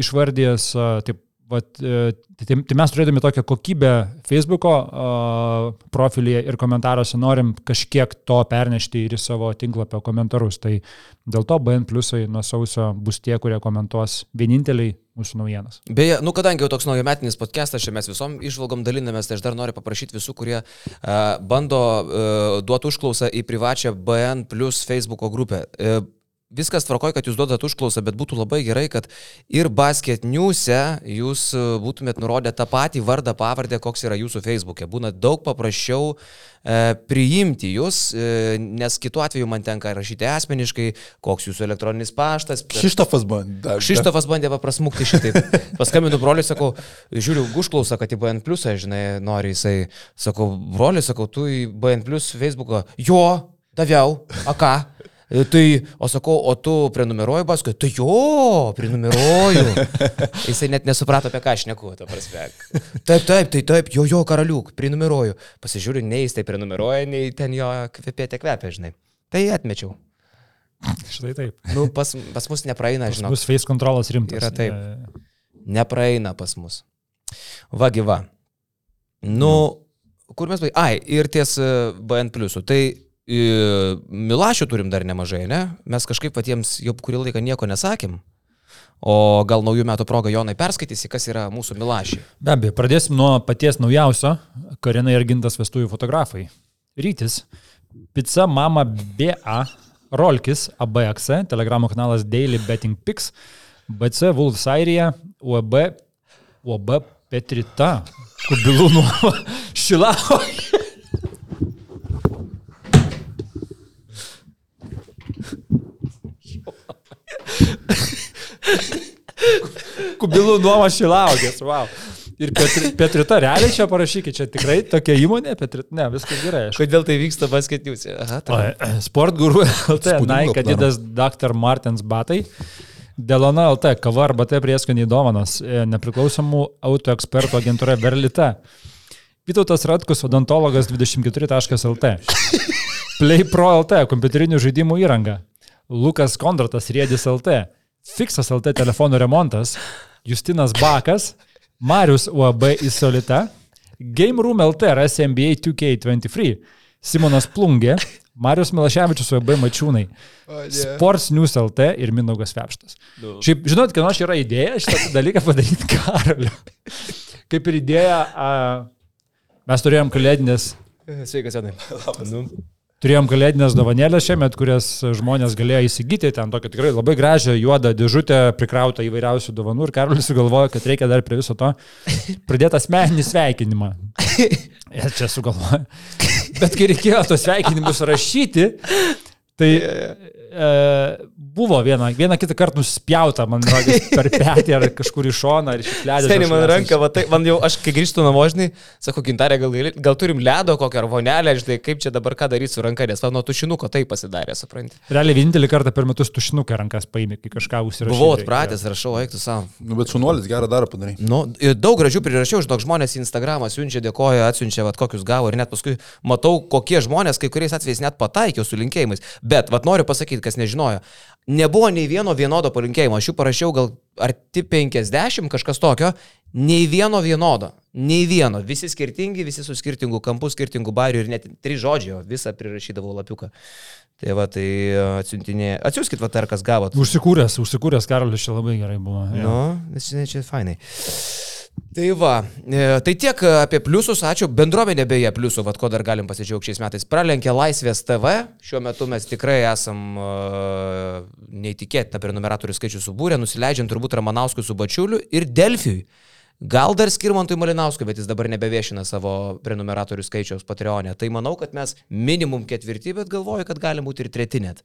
išvardėjęs, uh, taip Vat, e, tai, tai mes turėdami tokią kokybę Facebook'o uh, profilyje ir komentaruose norim kažkiek to pernešti ir į savo tinklapio komentarus. Tai dėl to BN pliusai nuo sausio bus tie, kurie komentuos vieninteliai mūsų naujienas. Beje, nu kadangi jau toks naujametinis podcastas, čia mes visom išvalgom dalinamės, tai aš dar noriu paprašyti visų, kurie uh, bando uh, duoti užklausą į privačią BN plus Facebook'o grupę. Uh, viskas tvarkoj, kad jūs duodat užklausą, bet būtų labai gerai, kad ir basket news'e jūs e, būtumėt nurodę tą patį vardą, pavardę, koks yra jūsų Facebook'e. Būna daug paprasčiau e, priimti jūs, e, nes kitu atveju man tenka rašyti asmeniškai, koks jūsų elektroninis paštas. Šištofas bandė. Šištofas bandė paprasmukti šitaip. <laughs> Paskambinu broliui, sakau, žiūriu, užklausą, kad į BN Plus, žinai, nori jisai. Sakau, broliui, sakau, tu į BN Plus Facebook'ą. Jo, daviau, a ką? E, Tai, o sakau, o tu prenumeruoji Baskui? Tai jo, prenumeruoju. <laughs> Jisai net nesuprato, apie ką aš neku, ta prasme. Taip, taip, tai taip, jo, jo, karaliuk, prenumeruoju. Pasižiūriu, nei jis tai prenumeruoja, nei ten jo kvepėte kvepia, žinai. Tai atmečiau. Štai taip. Nu, pas, pas mus nepraeina, žinau. Bus face kontrolas rimtas. Yra taip. E, Nepraeina pas mus. Va gyva. Nu, kur mes baigėme? Ai, ir ties e, BN pliusų. Tai Milašių turim dar nemažai, ne? Mes kažkaip patiems jau kurį laiką nieko nesakėm. O gal naujų metų proga Jonai perskaitysi, kas yra mūsų Milašiai. Be abejo, pradėsim nuo paties naujausio. Karina ir gintas vestuvių fotografai. Rytis. Pizza Mama BA. Rolkis ABX. Telegramo kanalas Daily Betting Pix. BC Wolves Airija. UAB. UAB Petrita. Kubilų nuo <laughs> Šilavo. Kubilų nuoma Šilaugės, wow. Ir Petri, Petrita, realiai čia parašykit, čia tikrai tokia įmonė, Petrit, ne, viskas gerai. Aš. Kodėl tai vyksta tai. Sport guru LT, plano. Adidas, Dr. Martins batai. Delona LT, kava arba tai prieskoniai dovanas, e, nepriklausomų auto ekspertų agentūra Verlita. Vytautas Ratkus, odontologas 24.lt. Play Pro LT, kompiuterinių žaidimų įranga. Lukas Kondratas, Riedis LT. Fixas LT telefonų remontas. Justinas Bakas. Marius UAB Isolita. Game Room LT, RS NBA 2K23. Simonas Plungė. Marius Milaševičius UAB Mačiūnai. Sports News LT ir Mindaugas Vepštas. Šiaip, žinot, kieno čia yra idėja šitą dalyką padaryti <laughs> karaliu. Kaip ir idėja, a, mes turėjom kalėdinės Sveikas, Jonai. Nu. Turėjom kalėdinės dovanėlės šiemet, kurias žmonės galėjo įsigyti, ten tokia tikrai labai gražią juodą dėžutę prikrautą įvairiausių dovanų ir Karolis sugalvojo, kad reikia dar prie viso to pridėti asmeninį sveikinimą. <laughs> Ir čia sugalvojo. Bet kai reikėjo tos sveikinimus rašyti, tai e, buvo viena, vieną kitą kartą nuspjauta, man rodos, <laughs> per petį ar kažkur į šoną ar iš ledo. Seniai man ranka, va, tai, man jau, aš kai grįžtu namo, žinai, sakau, gintarė, gal, gal turim ledo kokią ar vonelę, žinai, kaip čia dabar ką daryti su ranka, nes man nuo tušinuko tai pasidarė, supranti. Realiai vienintelį kartą per metus tušinuką rankas paėmė, kai kažką užsirašė. Buvau atpratęs, rašau, eiktų savo. Nu, bet šunuolis gerą darbą padarai. Nu, ir daug gražių prirašiau, žinok, žmonės į Instagramą siunčia, dėkoja, atsiunčia, vat, kokius gavo ir net paskui matau, kokie žmonės, kai kuriais atvejais net pataikiau su linkėjimais. Bet, vad noriu pasakyti, kas nežinojo, nebuvo nei vieno vienodo palinkėjimo, aš jų parašiau gal arti 50, kažkas tokio, nei vieno vienodo, nei vieno, visi skirtingi, visi su skirtingu kampu, skirtingu bariu ir net trys žodžiai, o visą prirašydavau lapiuką. Tai va, tai atsiuntinė, atsiųskit, va, ar kas gavot. Užsikūręs, užsikūręs Karolis čia labai gerai buvo. Nu, nes čia, čia fainai. Tai va, e, tai tiek apie pliusus, ačiū. Bendruomenė beje pliusų, vad ko dar galim pasidžiaugti šiais metais. Pralenkė Laisvės TV, šiuo metu mes tikrai esam uh, neįtikėtina prenumeratorių skaičių subūrę, nusileidžiant turbūt Ramanauskui su Bačiuliu ir Delfiui. Gal dar Skirmantui Malinauskui, bet jis dabar nebeviešina savo prenumeratorių skaičiaus Patreonė. Tai manau, kad mes minimum ketvirti, bet galvoju, kad gali būti ir treti net.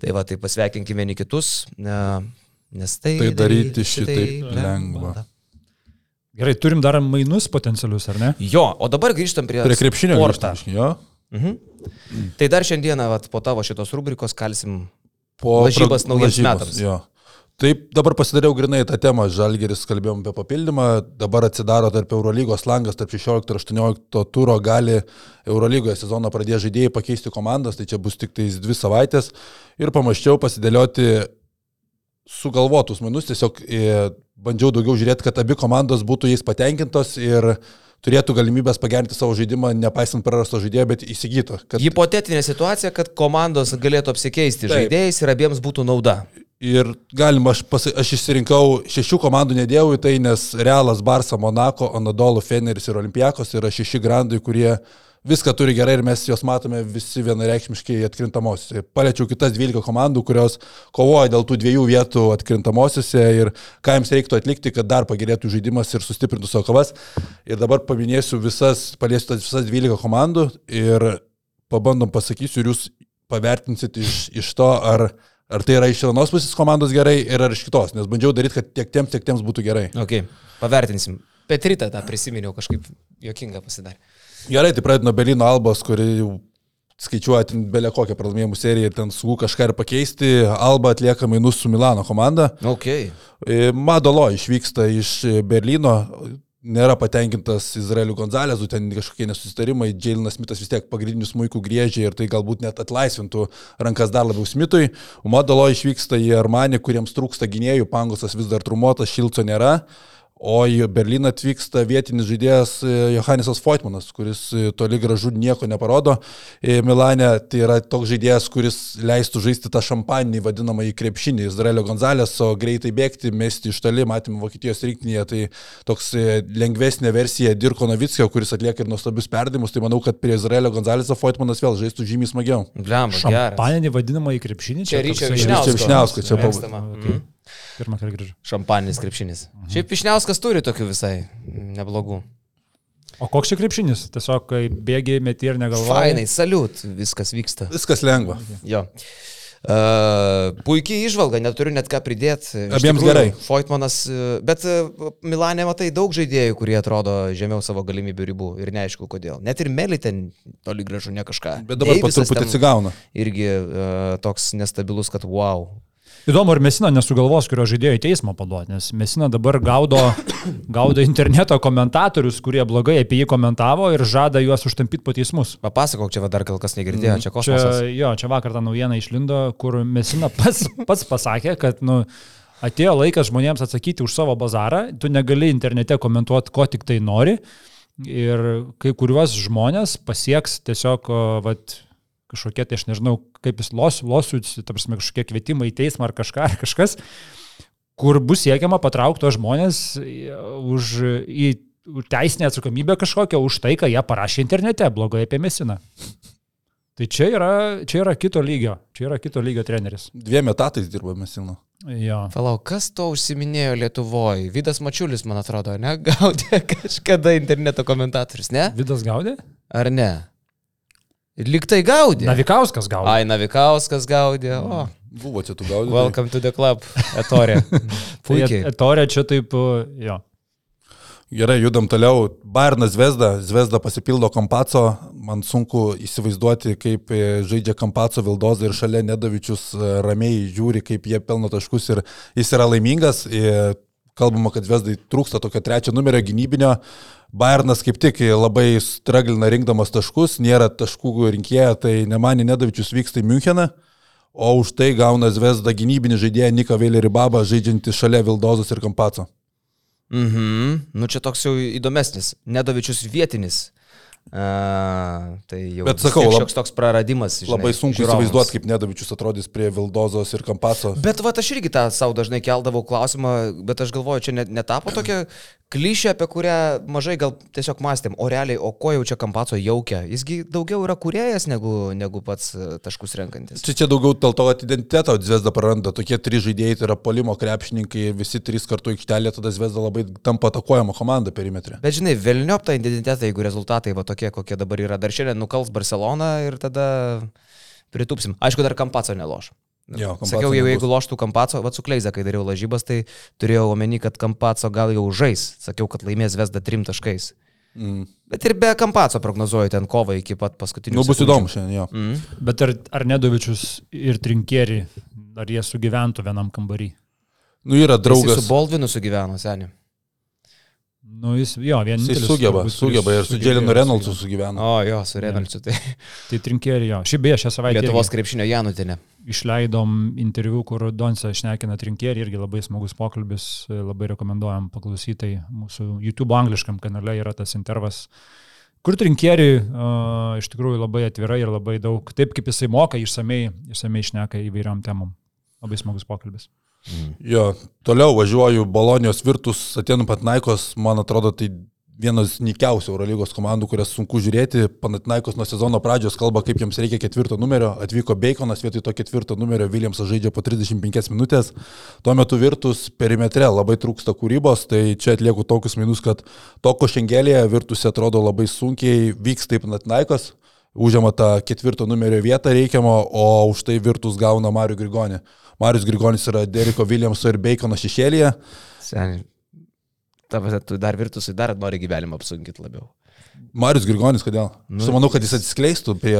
Tai va, tai pasveikinkime vieni kitus, e, nes tai... Tai daryti šitai šitaip lengva. Gerai, turim dar mainus potencialius, ar ne? Jo, o dabar grįžtam prie, Prie krepšinio sportą. Jo. Mhm. Tai dar šiandieną vat, po tavo šitos rubrikos kalsim. Po Lažybas naujiems metams. Jo. Taip, dabar pasidariau grinai tą temą. Žalgeris kalbėjom apie papildymą. Dabar atsidaro tarp Eurolygos langas, tarp 16 ir 18 turo gali Eurolygoje sezoną pradėję žaidėjai pakeisti komandas, tai čia bus tik tais dvi savaitės. Ir pamaščiau pasidėlioti sugalvotus mainus, tiesiog e, bandžiau daugiau žiūrėti, kad abi komandos būtų jais patenkintos ir turėtų galimybės pagerinti savo žaidimą, nepaisant prarasto žaidėjo, bet įsigyto. Kad... Hipotetinė situacija, kad komandos galėtų apsikeisti Taip. žaidėjais ir abiems būtų nauda. Ir galima, aš, pasi, aš išsirinkau šešių komandų nedėjau į tai, nes Realas, Barça, Monako, Anadolu, Feneris ir Olimpijakos yra šeši grandai, kurie viską turi gerai ir mes juos matome visi vienareikšmiškai atkrintamosiose. Paliečiau kitas 12 komandų, kurios kovoja dėl tų dviejų vietų atkrintamosiose ir ką jiems reiktų atlikti, kad dar pagerėtų žaidimas ir sustiprintų savo kovas. Ir dabar paminėsiu visas, paliesiu tas visas 12 komandų ir pabandom pasakysiu ir jūs pavertinsit iš, iš to, ar, ar tai yra iš vienos pusės komandos gerai ir ar iš kitos, nes bandžiau daryti, kad tiek tiems, tiek tiems būtų gerai. Ok, pavertinsim. Petritą tą prisiminiau kažkaip jokinga pasidarė. Gerai, tai pradedu nuo Berlyno Albos, kuri jau skaičiuojant belė kokią pralaimėjimų seriją, ten su kažką ir pakeisti, Alba atlieka mainus su Milano komanda. Okay. E, Madolo išvyksta iš Berlyno, nėra patenkintas Izraeliu Gonzalesu, ten kažkokie nesusitarimai, Džiailinas Smithas vis tiek pagrindinius muikų griežia ir tai galbūt net atlaisvintų rankas dar labiau Smithui. Madolo išvyksta į Armanį, kuriems trūksta gynėjų, Pangosas vis dar trumuotas, Šilco nėra. O į Berliną atvyksta vietinis žaidėjas e, Johannesas Foitmanas, kuris e, toli gražu nieko neparodo. E, Milane tai yra toks žaidėjas, kuris leistų žaisti tą šampaninį vadinamą į krepšinį Izraelio Gonzalės, o greitai bėgti, mesti iš toli, matėme Vokietijos rinktinėje, tai toks lengvesnė versija Dirko Novickio, kuris atlieka ir nuostabius perdimus, tai manau, kad prie Izraelio Gonzalėso Foitmanas vėl žaistų žymiai smagiau. Blemba, geras. Šampaninį vadinamą į krepšinį. Čia ryčio toksai- Višniausko. Ryčio Vyšniausko, čia buvo. Mhm. Pirmą kartą grįžau. Šampaninis krepšinis. Šiaip Višniauskas turi tokių visai neblogų. O koks čia krepšinis? Tiesiog, kai bėgi, meti ir negalvoji. Fainai, saliut, viskas vyksta. Viskas lengva. Jo. Uh, puikiai išvalga, neturiu net ką pridėti. Abiems gerai. Foitmanas, uh, bet uh, Milanė matai daug žaidėjų, kurie atrodo žemiau savo galimybių ribų ir neaišku kodėl. Net ir Meli ten toli gražu ne kažką. Bet dabar po truputį atsigauna. Irgi uh, toks nestabilus, kad wow. Įdomu, ar Mesina nesugalvos, kurio žaidėjo į teismą paduoti, nes Mesina dabar gaudo, <coughs> gaudo interneto komentatorius, kurie blogai apie jį komentavo ir žada juos užtampyti po teismus. Papasakok, čia dar kol kas negirdėjo, čia Čia, kosmosas. jo, čia vakar ta naujiena išlindo, kur Mesina pats, <laughs> pats pasakė, kad nu, atėjo laikas žmonėms atsakyti už savo bazarą, tu negali internete komentuoti, ko tik tai nori. Ir kai kuriuos žmonės pasieks tiesiog, vat, kažkokie, tai aš nežinau, kaip jis los, losius, ta prasme, kažkokie kvietimai į teismą ar kažką, ar kažkas, kur bus siekiama patraukti tos žmonės už į už teisinę atsakomybę kažkokią už tai, ką jie parašė internete blogai apie Mesiną. Tai čia yra, čia yra kito lygio, čia yra kito lygio treneris. Dviem etatais dirba Mesino. Jo. Palau, kas to užsiminėjo Lietuvoje? Vidas Mačiulis, man atrodo, ne? <laughs> Gaudė kažkada interneto komentatorius, ne? Vidas gaudė? Ar ne? Liktai gaudė. Navikauskas gaudė. Ai, Navikauskas gaudė. O, Buvo čia tų gaudymų. welcome to the club, Etorė. <laughs> Puikiai. Tai Etorė čia taip, jo. Gerai, judam toliau. Bairnas Zvezda, Zvezda pasipildo Kampaco. Man sunku įsivaizduoti, kaip e, žaidžia Kampaco Vildoza ir šalia Nedavičius e, ramiai žiūri, kaip jie pelno taškus ir jis yra laimingas. E, Kalbama, kad Zvezdai trūksta tokio trečio numerio gynybinio. Bairnas kaip tik labai straglina rinkdamas taškus, nėra taškų rinkėja, tai nemanė Nedavičius vyksta į Müncheną. O už tai gauna Zvezda gynybinį žaidėją Niką Vėlerį Babą, žaidžiantį šalia Vildozos ir Kampaco. Mhm. Nu čia toks jau įdomesnis. Nedovičius vietinis. A, tai jau Bet sakau, lab- šioks toks praradimas. Žinai, Labai sunku įsivaizduoti, kaip Nedavičius atrodys prie Vildozos ir Kampaco. Bet va, aš irgi tą savo dažnai keldavau klausimą, bet aš galvoju, čia net, netapo tokia klišė, apie kurią mažai gal tiesiog mąstėm, o realiai, o ko jau čia Kampaco jaukia? Jisgi daugiau yra kuriejas negu, negu pats e, taškus renkantis. Čia, čia daugiau dėl to, kad identitetą Zvezda praranda. Tokie trys žaidėjai, tai yra polimo krepšininkai, visi trys kartu aikštelė, tada Zvezda labai tampa atakuojama komanda perimetre. Bet žinai, vėlniop tą identitetą, jeigu rezultatai va tokie, kokie dabar yra. Dar šiandien nukals Barcelona ir tada pritupsim. Aišku, dar Kampaco neloš. Jo, Sakiau, jau jeigu loštų Kampaco, va su Kleiza, kai dariau lažybas, tai turėjau omeny, kad Kampaco gal jau žais. Sakiau, kad laimės Vesda trim taškais. Mm. Bet ir be Kampaco prognozuoju ten kovą iki pat paskutinių. Nu, bus įdomu šiandien, jo. Mm. Bet ar, ar Nedovičius ir Trinkieri, ar jie sugyventų vienam kambarį? Nu, yra Draugas. draugas. Su Baldvinu sugyveno, seniai. Nu, jis, jo, Jis vienintelis. sugeba, turbūt, kuris sugeba ir su Dželinu Reynoldu sugyventi. sugyveno. O, jo, su Reynoldu. Tai Tai Trinkieri, jo. Šiaip beje, šią savaitę Lietuvos krepšinio Janutinė. išleidom interviu, kur Donce šnekina Trinkieri, irgi labai smagus pokalbis, labai rekomenduojam paklausytai. Mūsų YouTube angliškam kanale yra tas intervas. Kur Trinkieri uh, iš tikrųjų labai atvirai ir labai daug, taip kaip jisai moka, išsamei, išsamei šneka įvairiom temom. Labai smagus pokalbis. Jo, toliau važiuoju Bolonijos Virtus, Atenų Patnaikos, man atrodo, tai vienas nikiausių Eurolygos komandų, kurias sunku žiūrėti. Panatnaikos nuo sezono pradžios kalba, kaip jiems reikia ketvirto numerio. Atvyko Baconas, vietoj to ketvirto numerio Williamsas žaidžia po 35 minutės. Tuo metu Virtus perimetre labai trūksta kūrybos, tai čia atlieku tokius minus, kad toko šengelėje Virtus atrodo labai sunkiai vyks taip Panatnaikos. Užima tą ketvirto numerio vietą reikiamo, o už tai Virtus gauna Marių Grigonį. Marius Grigonis yra Deriko Williamso ir Bacono šešėlėje. Seniai. Tavas, tu dar virtusai dar nori gyvenimą apsunkinti labiau. Marius Grigonis, kodėl? Nu, Aš manau, kad jis atsiskleistų prie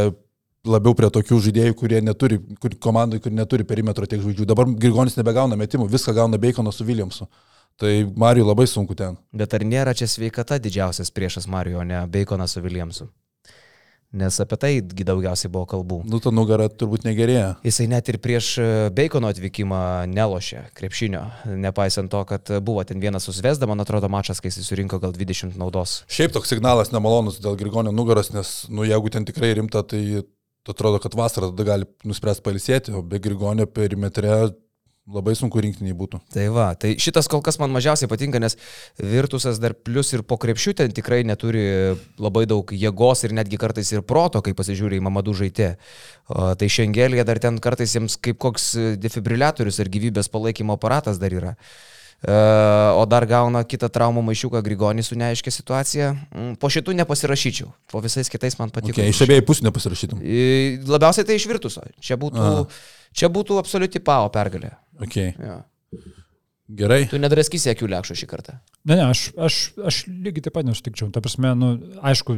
labiau prie tokių žaidėjų, kurie neturi, kur, komandai, kur neturi perimetro tiek žvaigždžių. Dabar Grigonis nebegauna metimų, viską gauna Bacono su Williamsu. Tai Marijui labai sunku ten. Bet ar nėra čia sveikata didžiausias priešas Mario, o ne Baconas su Williamsu? Nes apie tai gi daugiausiai buvo kalbų. Nu, ta nugara turbūt negerėja. Jisai net ir prieš e, Bacono atvykimą nelošė krepšinio, nepaisant to, kad buvo ten vienas susvesda, man atrodo, mačas, kai jis surinko gal 20 naudos. Šiaip toks signalas nemalonus dėl Grigonio nugaros, nes, nu, jeigu ten tikrai rimta, tai atrodo, kad vasarą tada gali nuspręsti palisėti, o be Grigonio perimetre labai sunku rinktiniai būtų. Tai va, tai šitas kol kas man mažiausiai patinka, nes Virtusas dar plus ir po krepšių ten tikrai neturi labai daug jėgos ir netgi kartais ir proto, kai pasižiūrė į Mamadų žaidė. Tai Šengelė dar ten kartais jiems kaip koks defibriliatorius ar gyvybės palaikymo aparatas dar yra. E, o dar gauna kitą traumų maišiuką Grigonį su neaiškia situacija. Mm, Po šitų nepasirašyčiau, po visais kitais man patiko. Okay, iš abiejų pusių nepasirašytum. I- Labiausiai tai iš Virtuso. Čia būtų, Aha. Čia būtų absoliuti pao pergalė. Okay. Jo. Gerai. Tu nedraskysi akių lėkščio šį kartą. Ne, ne, aš, aš, aš lygiai taip pat nesutikčiau. Ta prasme, nu, aišku,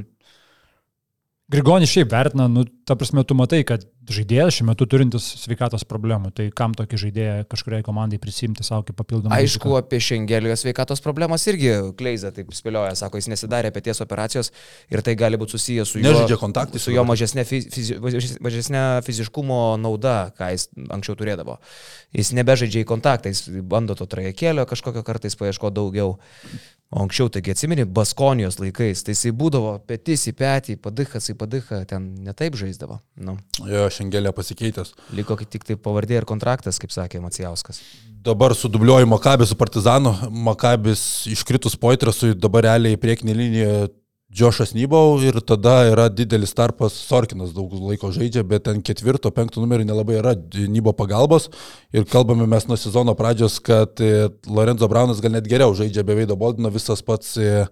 Grigonis šiaip vertina, nu, ta prasme, tu matai, kad žaidėjas šiuo metu turintis sveikatos problemų, tai kam tokį žaidėją kažkuriai komandai prisimti savo kaip papildomą. Aišku, riziką? apie Šengelijos sveikatos problemas irgi Kleiza taip spėlioja, sako, jis nesidarė pėties operacijos ir tai gali būti susijęs su jo, su jo mažesnė, fizi, mažesnė fiziškumo nauda, ką jis anksčiau turėdavo. Jis nebežaidžia į kontaktą, jis bando to trajekėlio kažkokio kartais paieško daugiau. O anksčiau, taigi atsimeni, Baskonijos laikais, tai jisai būdavo petis į petį, padichas į padichą, ten netaip žaisdavo. Nu, Jo, šiangelė pasikeitęs. liko tik tai pavardė ir kontraktas, kaip sakė Macijauskas. Dabar sudubliuoju Makabį su Partizanu. Makabis iškritus poitrasui dabar realiai priekinė linija Džošas Nybau ir tada yra didelis tarpas, Sorkinas daug laiko žaidžia, bet ten ketvirto, penkto numerio nelabai yra Nybo pagalbos. Ir kalbame mes nuo sezono pradžios, kad e, Lorenzo Braunas gal net geriau žaidžia be Veido Boldino, visas pats e,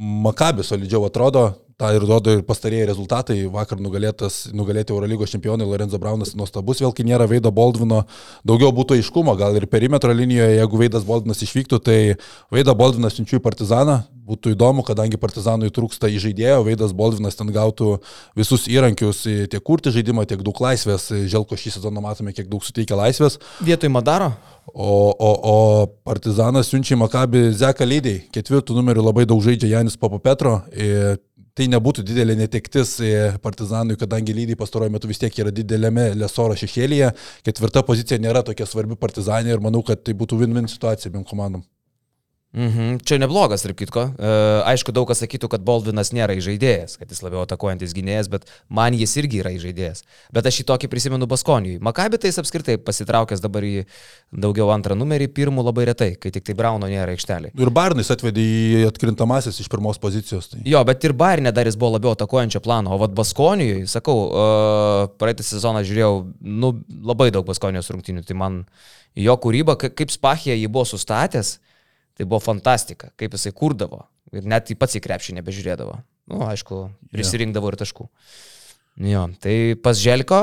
Makabis solidžiau atrodo, tą ir rodo ir pastarėjai rezultatai. Vakar nugalėtas, nugalėti Eurolygos čempionai Lorenzo Braunas nuostabus, vėl kai nėra Veido Boldvino, daugiau būtų aiškumo, gal ir perimetro linijoje, jeigu Veidas Boldvinas išvyktų, tai Veidą Boldvinas siunčiu į Partizaną, būtų įdomu, kadangi Partizanui trūksta įžaidėjo, Veidas Boldvinas ten gautų visus įrankius e, tiek kurti žaidimą, tiek daug laisvės, Želko šį sezoną matome, kiek daug suteikia laisvės. Vietoj Madaro? O, o, o Partizanas siunčia į Makabį Zeką Lydį, ketvirtų numerių labai daug žaidžia Janis Papapetro. Ir tai nebūtų didelė netektis e, Partizanui, kadangi Lydį pastaruoju metu vis tiek yra didelėme Lesoro šešėlyje. Ketvirta pozicija nėra tokia svarbi Partizanė ir manau, kad tai būtų win-win situacija abiem komandom. Mhm. Čia neblogas, ir kitko. E, aišku, daug kas sakytų, kad Baldvinas nėra įžaidėjas, kad jis labiau atakuojantis gynėjas, bet man jis irgi yra įžaidėjas. Bet aš šį tokį prisimenu Baskonijui. Makabi tai jis apskritai pasitraukęs dabar į daugiau antrą numerį, pirmų labai retai, kai tik tai Brauno nėra aikštelė. Ir Barnis atvedė į atkrintamasis iš pirmos pozicijos. Tai. Jo, bet ir Bairne dar jis buvo labiau atakuojančio plano, o vad Baskonijui, sakau, uh, praeitą sezoną žiūrėjau, nu, labai daug Baskonijos rungtynių, tai man jo kūryba, ka- kaip Spachija jį buvo sustatęs, tai buvo fantastika, kaip jisai kurdavo ir net į pats į krepšį nebežiūrėdavo. Na, nu, aišku, prisirinkdavo ir taškų. Jo, tai pas Želko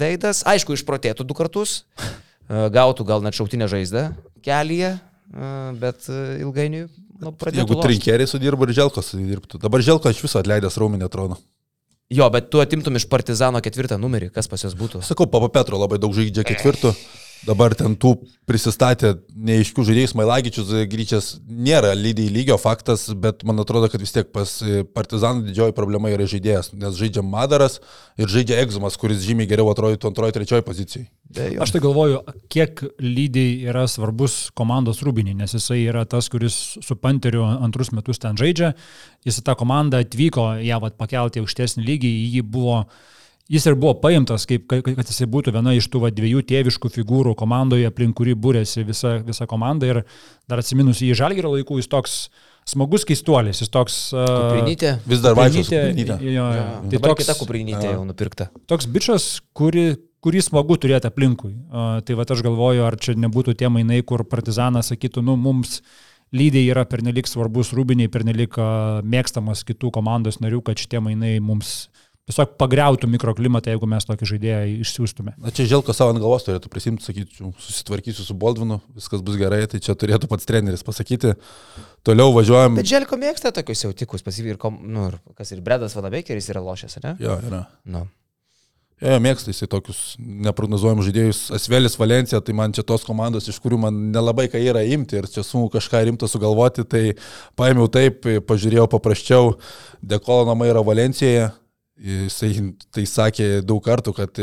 veidas, aišku, išprotėtų du kartus, <laughs> e, gautų gal net šautinę žaizdą kelyje, e, bet e, ilgainiui nu, pradėtų. Jeigu trinkeriai sudirba ir Želkos sudirbtų. Dabar Želko iš viso atleidęs raumenį atrodo. Jo, bet tu atimtum iš Partizano ketvirtą numerį, kas pas jos būtų? Sakau, Papa Petro labai daug žaidžia ketvirtų. Dabar ten tų prisistatė neaiškių žaidėjų, Smailagičius grįžęs nėra lygiai lygio faktas, bet man atrodo, kad vis tiek pas Partizanų didžioji problema yra žaidėjas, nes žaidžia Madaras ir žaidžia Egzumas, kuris žymiai geriau atrodytų antroji, trečioji pozicijai. Aš tai galvoju, kiek lygiai yra svarbus komandos rūbiniai, nes jisai yra tas, kuris su Panteriu antrus metus ten žaidžia. Jis tą komandą atvyko, ją vat, pakelti aukštesnį lygį, jį buvo, jis ir buvo paimtas, kaip, kad kad jisai būtų viena iš tų va, dviejų tėviškų figūrų komandoje, aplink kurį būrėsi visa, visa komanda. Ir dar atsiminus į Žalgėrio laikų, jis toks smagus keistuolis, jis toks... uh, Kuprinytė. Vis dar vaikščia jo, jo. Tai toks, kita kuprinytė jau nupirkta. toks bičias, kuri, kurį smagu turėti aplinkui. Uh, tai va aš galvoju, ar čia nebūtų tie mainai, kur partizanas sakytų, nu mums lygiai yra pernelik svarbus rūbiniai, pernelik mėgstamas kitų komandos narių, kad šitie mainai mums tiesiog pagriautų mikroklimatą, jeigu mes tokį žaidėją išsiųstume. Na čia Želko savo ant galvos turėtų prisimti, sakyčiau, susitvarkysiu su Boldvinu, viskas bus gerai, tai čia turėtų pats treneris pasakyti. Toliau važiuojam. Bet Želko mėgsta tokius jautikus, pasivy ir, kom, nu, ir kas ir Bredas Vanabekeris yra lošęs, ne? Jo, yra. Nu. Jo, jo, mėgsta jisai tokius neprognozuojamus žaidėjus. Asvelis Valencija, tai man čia tos komandos, iš kurių man nelabai ką yra imti ir čia sunku kažką rimto sugalvoti, tai paėmiau taip, pažiūrėjau paprasčiau, Dekolo namai yra Valencijoje. Jisai tai sakė daug kartų, kad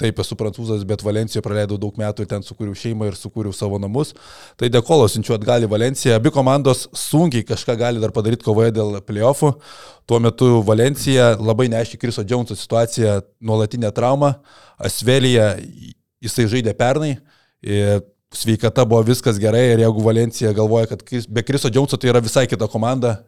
Taip, esu prancūzas, bet Valencijoje praleidau daug metų ir ten sukūriau šeimą ir sukūriau savo namus. Tai dėkolo siunčiu atgal į Valenciją. Abi komandos sunkiai kažką gali dar padaryti kovoje dėl playoffų. Tuo metu Valencija labai neaiški Kriso Džeunso situacija, nuolatinė trauma. Asvelija jisai žaidė pernai. Sveikata buvo viskas gerai ir jeigu Valencija galvoja, kad be Kriso Džeunso tai yra visai kita komanda,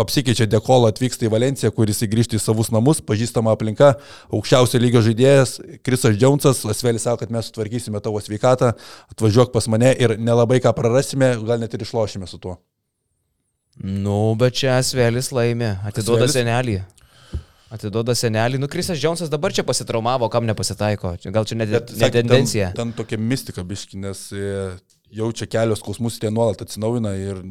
apsikeičia Dekolo, atvyksta į Valenciją, kuris įgrįžta į savus namus, pažįstama aplinka, aukščiausio lygio žaidėjas, Krisas Džiaunsas, Asvelis sako, kad mes sutvarkysime tavo sveikatą, atvažiuok pas mane ir nelabai ką prarasime, gal net ir išlošime su tuo. Nu, bet čia Asvelis laimė, atiduoda Asvelis? senelį. Atiduoda senelį. Nu, Krisas Džiaunsas dabar čia pasitraumavo, kam nepasitaiko. Gal čia ne, Bet, ne sakė, tendencija. Ten, ten tokia mistika biški, nes e, jaučia kelios skausmus ir jie nuolat atsinaujina ir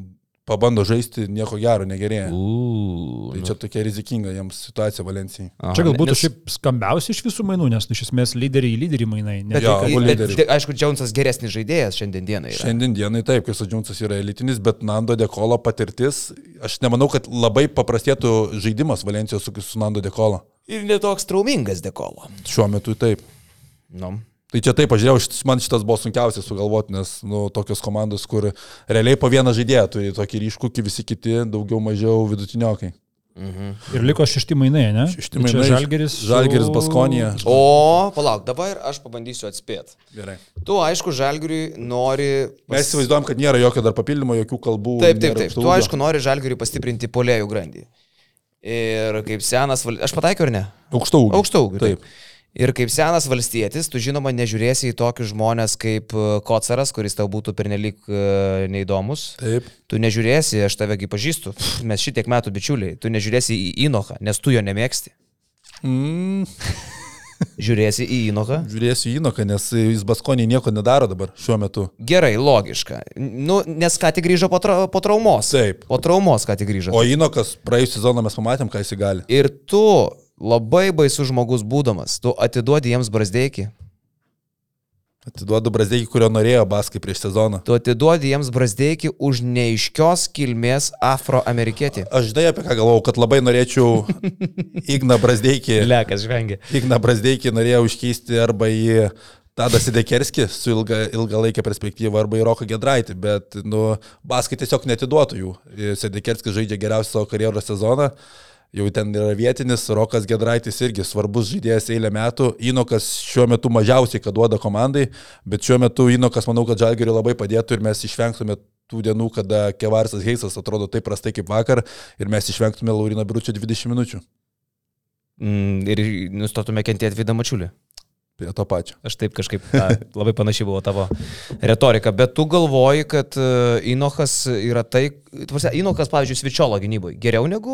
pabando žaisti, nieko gero negerėja. Uuu. Tai čia tokia rizikinga jiems situacija Valencijai. Čia galbūt šiaip skambiausi iš visų mainų, nes nu, iš esmės lyderiai į lyderį mainai. Ne, Bet, Jo, bet, lyderiai. bet aišku, Džiaunsas geresnis žaidėjas šiandien dienai. Yra. Šiandien dienai taip, Krisas Džiunsas yra elitinis, bet Nando Dekolo patirtis, aš nemanau, kad labai paprastėtų žaidimas Valencijos su, su Nando Dekolo. Ir netoks traumingas dekolo. Šiuo metu taip. Nu. Tai čia taip, pažiūrėjau, šit- man šitas buvo sunkiausias sugalvoti, nes nu, tokios komandos, kur realiai po vieną žaidėją turi tokį ryškų, kai visi kiti daugiau mažiau vidutiniokai. Mhm. Ir liko šešti mainai, ne? Šešti Tai čia mainai. Žalgeris. su- Žalgeris Baskonija. O, palauk, dabar aš pabandysiu atspėti. Gerai. Tu, aišku, Žalgiriui nori... Mes įsivaizduojam, kad nėra jokio dar papildymo, jokių kalbų. Taip, taip, taip. Tu, aišku, nori Žalgiriui pastiprinti polėjų grandį. Ir kaip senas... val- Aš pataikiau ar ne? Aukšto ūgio. Aukšto ūgio. Taip. Ir kaip senas valstietis, tu žinoma nežiūrėsi į tokius žmonės kaip e, Kocaras, kuris tau būtų pernelyg e, neįdomus. Taip. Tu nežiūrėsi, aš tavegi pažįstu, mes šitiek metų bičiuliai, tu nežiūrėsi į Inochą, nes tu jo nemėgsti. Mm, <laughs> Žiūrėsi į Inochą. žiūrėsiu į Inoką, nes jis Baskonį nieko nedaro dabar šiuo metu. Gerai, logiška. Nu, nes ką tik grįžo po, tra po traumos. Taip. Po traumos ką tik grįžo. O Inokas praėjusią sezoną mes pamatėm, ką jis gali. Ir tu, labai baisus žmogus būdamas, tu atiduodi jiems brazdėkį. Atiduodu Brazdėjį, kurio norėjo Baskai prieš sezoną. Tu atiduodi jiems brazdėkį už neiškios kilmės afroamerikietį. Aš žinai apie ką galvojau, kad labai norėčiau <laughs> Igną Brazdėjį. Lekas žvengia. Igną Brazdėjį norėjau užkeisti arba į Tadą Sidekerskį su ilga, ilgalaikė perspektyva arba į Roką Gedraitį, bet nu, Baskai tiesiog netiduotų jų. Sidekerskis žaidžia geriausią savo karjeros sezoną. Jau ten yra vietinis, Rokas Gedraitis irgi svarbus žaidėjas eilę metų. Inokas šiuo metu mažiausiai, kad duoda komandai, bet šiuo metu Inokas manau, kad Žalgiriui labai padėtų ir mes išvengtume tų dienų, kada Kevarsas Heisas atrodo taip prastai kaip vakar ir mes išvengtume Laurino Biručio 20 minučių. Mm, ir nustotume kentėti Vidą Mačiulį. Prie to pačio. Aš taip kažkaip, na, <laughs> labai panašiai buvo tavo retorika, bet tu galvoji, kad uh, Inochas yra tai, tvarsia, Inochas, pavyzdžiui, Svičiolo gynyboje geriau negu,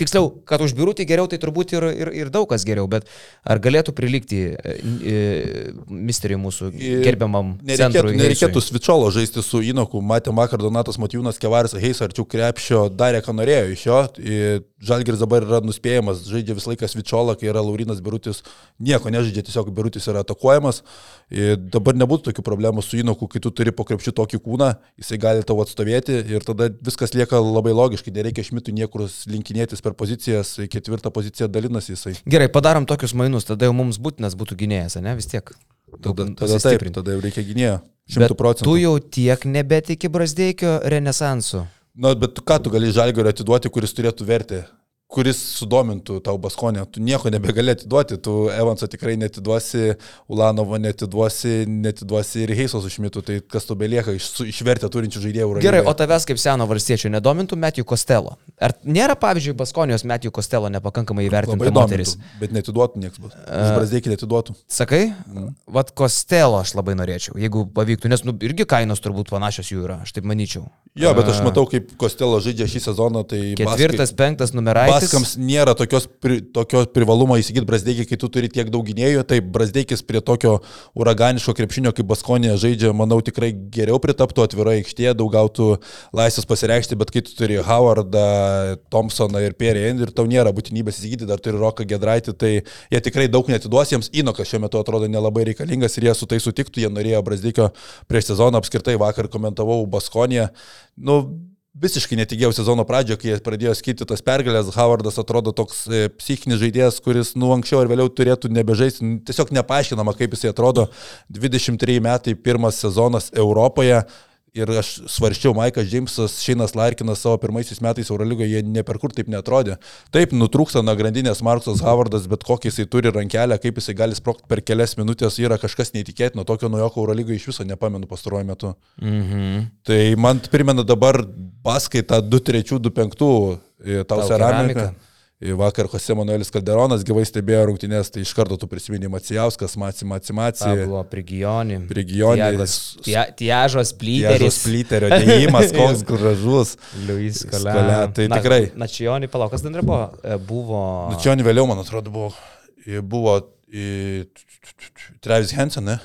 tiksliau, kad už biurų tai geriau, tai turbūt ir, ir, ir daug kas geriau, bet ar galėtų prilikti e, e, misteriui mūsų gerbiamam Nereikėtų, nereikėtų? Svičiolo žaisti su Inoku. Matėm vakar Donatas Matijūnas, Kevaris Heis arčiau krepšio, darė, ką norėjo iš jo. Žalgiris dabar yra nuspėjamas, žaidžia visą laiką Svičiolą, kai yra Laurinas Birutis, nieko nežaidžia, tiesiog Birutis yra atakuojamas. Ir dabar nebūtų tokių problemų su Inoku, kai tu turi po krepšių tokį kūną, jisai gali tau atstovėti ir tada viskas lieka labai logiškai, nereikia šmitų niekur linkinėtis per pozicijas, ketvirtą poziciją dalinasi jisai. Gerai, padarom tokius mainus, tada jau mums būtinas būtų gynėjas, ne, vis tiek. Tada, tada taip, tada jau reikia gynėjo. Bet Šimtų procentų. tu jau tiek nebetiki Brasdeikio renesansu. Na, bet ką tu gali žalgiui atiduoti, kuris turėtų vertę? Kuris sudomintų tau Baskonę. Tu nieko nebegali atiduoti, tu Evanso tikrai netiduosi, Ulanovo netiduosi, netiduosi ir Heisos užmitų, tai kas tu belieka iš, išvertę turinčių žaidėjų. Gerai, o tavęs kaip seno valstiečio nedomintų Metijų Kostelo? Ar nėra, pavyzdžiui, Baskonijos Metijų Kostelo nepakankamai įvertinta moteris? bet netiduotų niekas bus. Brazdėkį netiduotų. Sakai, Mhm. vad Kostelo aš labai norėčiau, jeigu pavyktų, nes nu, irgi kainos turbūt panašios jų yra, aš taip manyčiau. Jo, bet aš matau, kaip Kostelo žaidžia šį sezoną, tai Ketvirtas, penktas Baskai, Baskams nėra tokios, pri, tokio privalumo įsigyti Brasdeikį, kai tu turi tiek daug gynėjų. Taip, Brasdeikis prie tokio uraganiško krepšinio, kaip Baskonė žaidžia, manau, tikrai geriau pritaptų atvirai aikštėje, daug gautų laisvės pasireikšti, bet kai tu turi Howardą, Thompsoną ir Perry End ir tau nėra būtinybės įsigyti, dar turi Roką Gedraitį, tai jie tikrai daug netiduos jiems. Inokas šiuo metu atrodo nelabai reikalingas ir jie su tai sutiktų, jie norėjo Brasdeikio prieš sezoną apskritai vakar komentavau Baskonė. Nu, visiškai netikėjau sezono pradžioje, kai jie pradėjo skirti tas pergalės, Howardas atrodo toks e, psichinis žaidėjas, kuris, nu, anksčiau ar vėliau turėtų nebežaisti, Nu, tiesiog nepaaiškinama, kaip jisai atrodo, 23 metai, pirmas sezonas Europoje. Ir aš svarščiau, Maikas Džeimsas, Šeinas Larkinas savo pirmaisiais metais Eurolygoje, jie ne per kur taip netrodė. Taip, nutrūksta nuo grandinės Marksas Howardas, bet kokį jisai turi rankelę, kaip jisai gali sprokti per kelias minutės, yra kažkas neįtikėtino, tokio naujoko Eurolygoje iš viso nepamenu pastaruoju metu. Mhm. Tai man primena dabar Baskai tą 2-3-2-5 tau Tau ceramiką. keramiką. Vakar Jose Manuelis Kalderonas gyvai stebėjo rungtynės, tai iš karto tu prisimeni Macijauskas, Maci Macimaci, Pablo Prigionį. Prigionį, Tiažos plyteris. Plyterio dėjimas, koks <laughs> gražus. Luis Skolė, Kolė. tai tikrai. Na, Čionį palaukas dar buvo. E, Buvo. Čia vėliau, man atrodo, buvo, buvo Travis Henson, ne?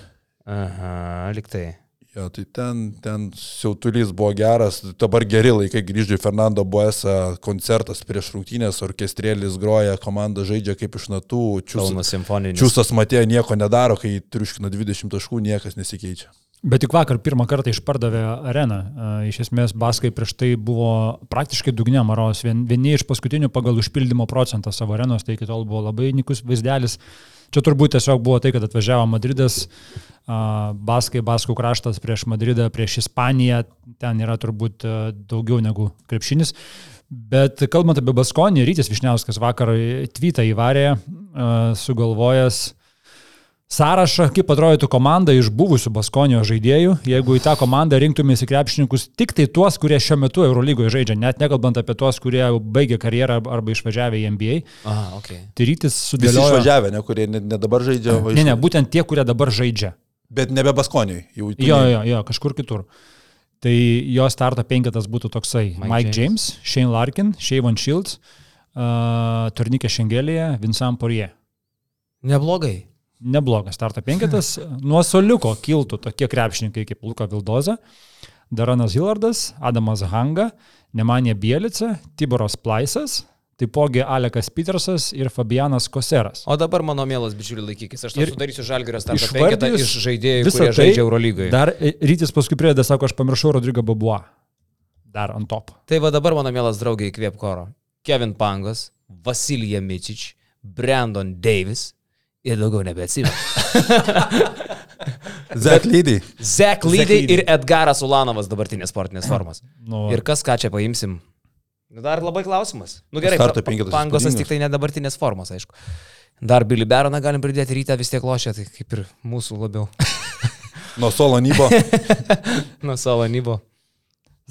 Aha, liktai. Jo, tai ten, ten siautulys buvo geras, dabar geri laikai grįždžiu į Fernando Buesa koncertas prieš rungtynės, orkestrėlis groja, komanda žaidžia kaip iš natų, čiūsas, čiūsas matėjo nieko nedaro, kai triuškina 20 taškų, niekas nesikeičia. Bet tik vakar pirmą kartą išpardavė areną. E, Iš esmės Baskai prieš tai buvo praktiškai dugne Maros. Vien- Vieni iš paskutinių pagal užpildymo procentą savo arenos, tai iki tol buvo labai nikus vaizdelis. Čia turbūt tiesiog buvo tai, kad atvažiavo Madridas, Baskai, Baskų kraštas prieš Madridą, prieš Ispaniją. Ten yra turbūt a, daugiau negu krepšinis. Bet kalbant apie Baskonį, Rytis Višniauskas vakar tweetą įvarė, a, sugalvojęs sąrašą, kaip atrodytų komanda iš buvusių Baskonio žaidėjų, jeigu į tą komandą rinktumės į krepšininkus tik tai tuos, kurie šiuo metu Eurolygoje žaidžia, net nekalbant apie tuos, kurie baigė karjerą arba išvažiavė į NBA. Aha, ok. Tai rytis Visi sudėliojo. išvažiavę, ne, kurie ne, ne dabar žaidžia, o Ne, ne, būtent tie, kurie dabar žaidžia. Bet nebe Baskoniui. Jau Jo, jo, jo, kažkur kitur. Tai jo starto penketas būtų toksai. Mike Mike, James, James. Shane Larkin, Shavon Shields, uh, Turnikė Šengelėje, Vincent Porie. Neblogai. Neblogas starto penketas. <laughs> Nuo soliuko kiltų tokie krepšininkai kaip Luka Vildoza, Daranas Hillardas, Adamas Hanga, Nemanė Bielica, Tiboras Plaisas, taipogi Alekas Petersas ir Fabianas Koseras. O dabar mano mielas bičiuli laikykis, aš sudarysiu žalgerio išvardijus penketą iš žaidėjų, visą kurie tai, žaidžia Eurolygoje. Dar e, rytis paskui prideda, sako, aš pamiršau Rodrigą Babua. Dar ant top. Tai va dabar mano mielas draugai įkvėp koro. Kevin Pangos, Vasilija Mičič, Brandon Davis ir daugiau nebeatsimenu. Zek Lydį. Zek Lydy Lydy. ir Edgaras Ulanovas dabartinės sportinės <clears throat> formos. Nu, Ir kas ką čia paimsim? Nu, Dar labai klausimas. Nu gerai, Pangosas tik tai ne dabartinės formos, aišku. Dar Billy Baroną galim pridėti ryte vis tiek lošia, tai kaip ir mūsų labiau. <laughs> Nuo Solo Nybo. <laughs> Nuo savo nybo.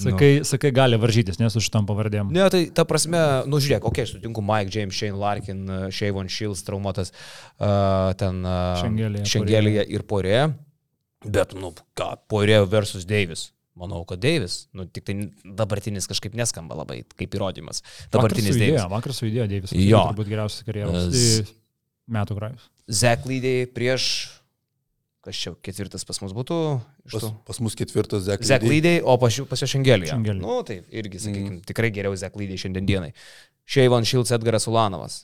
sakai, sakai, gali varžytis, nes su šitam pavardėm. Ne, tai ta prasme, nu žiūrėk, kokie aš sutinku, Mike James, Shane Larkin, uh, Shavon Shields traumuotas, uh, ten uh, Šengelėje, Šengelėje ir Porė. Bet, nu, ką, Porė versus Davis. Manau, kad Davis, nu, tik tai dabartinis kažkaip neskamba labai kaip įrodymas. Dabartinis Davis. Vakar su idėja Deivis. Jo. Turbūt geriausias karjeros Z- e, metų grajus. Zach Lydė prieš, kas čia ketvirtas pas mus būtų? iš Pas, pas mus ketvirtas Zek Zach Lydį. Lydė, o pas, pas jo Šengelėje. Šengelėje. Nu, tai irgi, sakykime, mm. tikrai geriau Zach Lydė šiandien dienai. Šeivan Šilds Edgaras Ulanovas.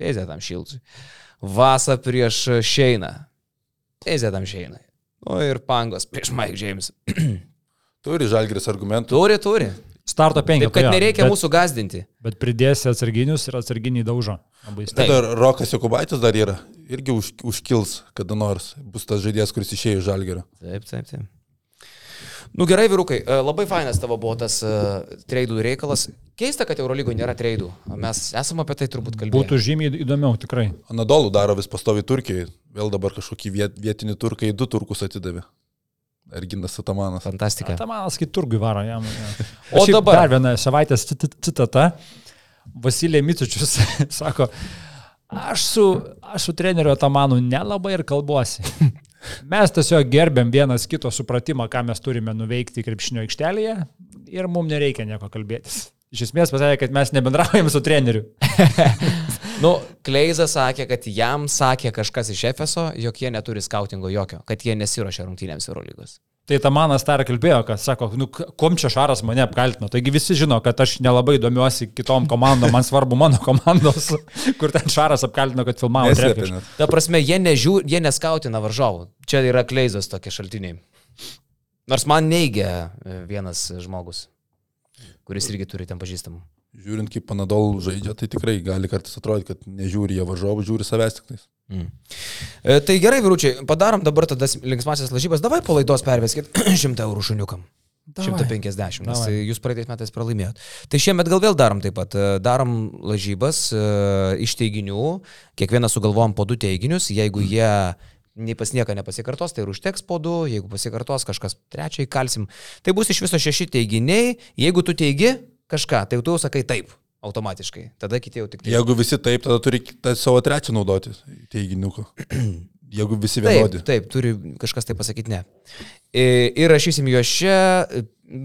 Pėzė tam Šildsui. Vasa prieš Šeiną. Pėzė tam Šeinai. O ir Pangos prieš Mike James. <clears throat> Turi Žalgris argumentų. Turi, turi. Starto penkių. Taip, kad nereikia bet, mūsų gazdinti. Bet pridėsi atsarginius ir atsarginiai daužo. Labai Taip. stipriai. Dar Rokas Jokubaitis dar yra. Irgi už, užkils kada nors. Bus tas žaidėjas, kuris išėjo iš Žalgerio. Taip, taip, taip. Nu gerai, vyrukai, e, labai fainas tavo buvo tas uh, treidų reikalas. Keista, kad Eurolygoje nėra treidų. Mes esame apie tai turbūt kalbėję. Būtų žymiai įdomiau, tikrai. Anadolų daro vis pastovi Turkijai. Vėl dabar kažkokį viet, vietinį turką į du turkus atidavė. Erginas Satamanas. fantastika. Tamanas kaip turgui varo jam. ja. <laughs> O dabar- Dar viena savaitės cit- citata. Vasilė Mitučius <laughs> sako, aš su, aš su treneriu Atamanu nelabai ir kalbuosi. <laughs> Mes tiesiog gerbėm vienas kito supratimą, ką mes turime nuveikti krepšinio aikštelėje ir mums nereikia nieko kalbėtis. Iš esmės pasakė, kad mes nebendraujam su treneriu. <laughs> Nu, Kleizas sakė, kad jam sakė kažkas iš Efeso, jog jie neturi skautingo jokio, kad jie nesiuošia rungtynėms Eurolygos. Tai Tamanas dar kalbėjo, kad sako, nu, kom čia Šaras mane apkaltino. Taigi visi žino, kad aš nelabai domiuosi kitom komandom, man svarbu mano komandos, <laughs> kur ten Šaras apkaltino, kad filmavo net. Ta prasme, jie, nežiūr, jie neskautina varžovų. Čia yra Kleizas tokie šaltiniai. Nors man neigia e, vienas žmogus, kuris irgi turi ten pažįstamų. Žiūrint, kaip Panadol žaidžia, tai tikrai gali kartais atrodyti, kad nežiūri jie varžovų, žiūri savęs tik tais. Mm. E, tai gerai, vyručiai, padarom dabar tada linksmasis lažybas. Davai po laidos perveskit <clears throat> 100 eurų šuniukam. 150, nes Davai. jūs praeitais metais pralaimėjot. Tai šiemet gal vėl darom taip pat. E, Darom lažybas e, iš teiginių, kiekvieną sugalvojam po du teiginius, jeigu jie nei pas nieką nepasikartos, tai ir užteks po du, jeigu pasikartos kažkas trečiai kalsim. Tai bus iš viso šeši teiginiai, jeigu tu teigi kažką, tai tu jau sakai taip, automatiškai. Tada kiti jau tik tai. Jeigu visi taip, tada turi tą savo trečią naudoti teiginiuką. <clears throat> Jeigu visi vienodi. Taip, taip, turi kažkas tai pasakyti ne. I- Ir rašysim juos čia,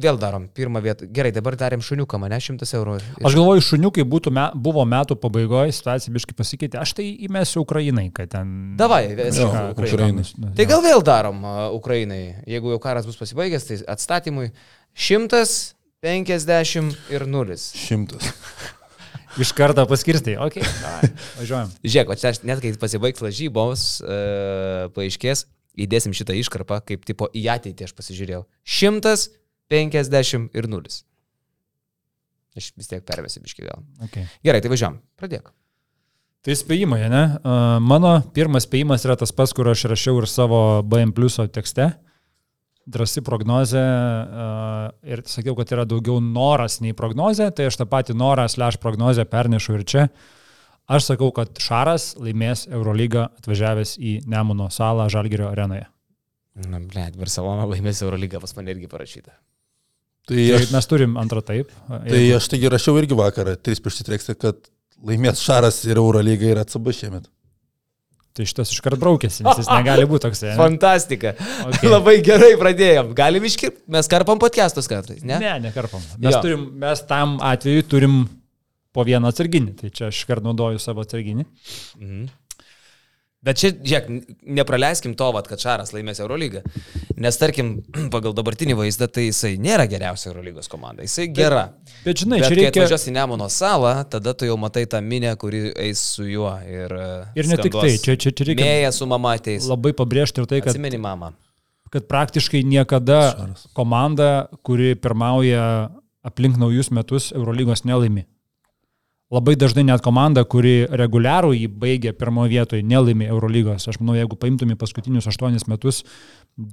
vėl darom pirmą vietą. Gerai, dabar darėm šuniuką, mane 100 eurų. Aš galvoju, šuniukai būtų me, buvo metų pabaigoje, situacija biškai pasikeitė. Aš tai įmesiu Ukrainai, kad ten... Davai, Jo, esi- Ukrainai. Tai gal vėl darom Ukrainai, jeigu jau karas bus pasibaigęs, tai atstatymui 150 ir 0. Šimtas. Iš karto paskirstai. Ok, davai, važiuojam. Žiūrėk, o čia net kai pasibaigs lažybos, e, paaiškės, įdėsim šitą iškarpą, kaip tipo į ateitį aš pasižiūrėjau. 150 ir 0. Aš vis tiek pervesiu biški gal. Okay. Gerai, tai važiuojam. Pradėk. Tai spėjimai, ne? A, Mano pirmas spėjimas yra tas pats, kur aš rašiau ir savo BM Pliuso tekste. Drasi prognozė a, ir sakiau, kad yra daugiau noras nei prognozė, tai aš tą patį norą slash prognozę pernešu ir čia. Aš sakau, kad Šaras laimės Eurolygą atvažiavęs į Nemuno salą Žalgirio arenoje. Na, ble, Barcelona laimės Eurolygą, pas mane irgi parašyta. Tai Tai aš, mes turim antrą taip. tai aš taigi rašiau irgi vakarą, 3 prieš 3, kad laimės Šaras ir Eurolyga ir atsaba šiemet. Tai šitas iškart braukėsi, nes jis negali būti toks. Ne? Fantastika. Okay. <laughs> Labai gerai pradėjom. Galim iškirpti. Mes karpam podcastus kartais, ne? Ne, nekarpam. Mes, Jo. turim, mes tam atveju turim po vieną atsarginį, tai čia aš iškart naudoju savo atsarginį. Mhm. Bet čia, žiūrėk, nepraleiskim to, vat, kad Šaras laimės Eurolygą. Nes, tarkim, <clears throat> pagal dabartinį vaizdą, tai jisai nėra geriausia Eurolygos komanda. Jisai gera. Bet žinai, Bet čia kai reikia... atvažiuos į Nemuno salą, tada tu jau matai tą minę, kuri eis su juo. Ir, e, Ir ne tik tai, čia, čia, čia reikia Mėja su mama ateis. labai pabrėžti ir tai, kad, Atsimeni mamą. kad praktiškai niekada Šaras. komanda, kuri pirmauja aplink naujus metus, Eurolygos nelaimi. Labai dažnai net komanda, kuri reguliarų jį baigė pirmoje vietoje, nelaimi Eurolygos. Aš manau, jeigu paimtume paskutinius aštuonis metus,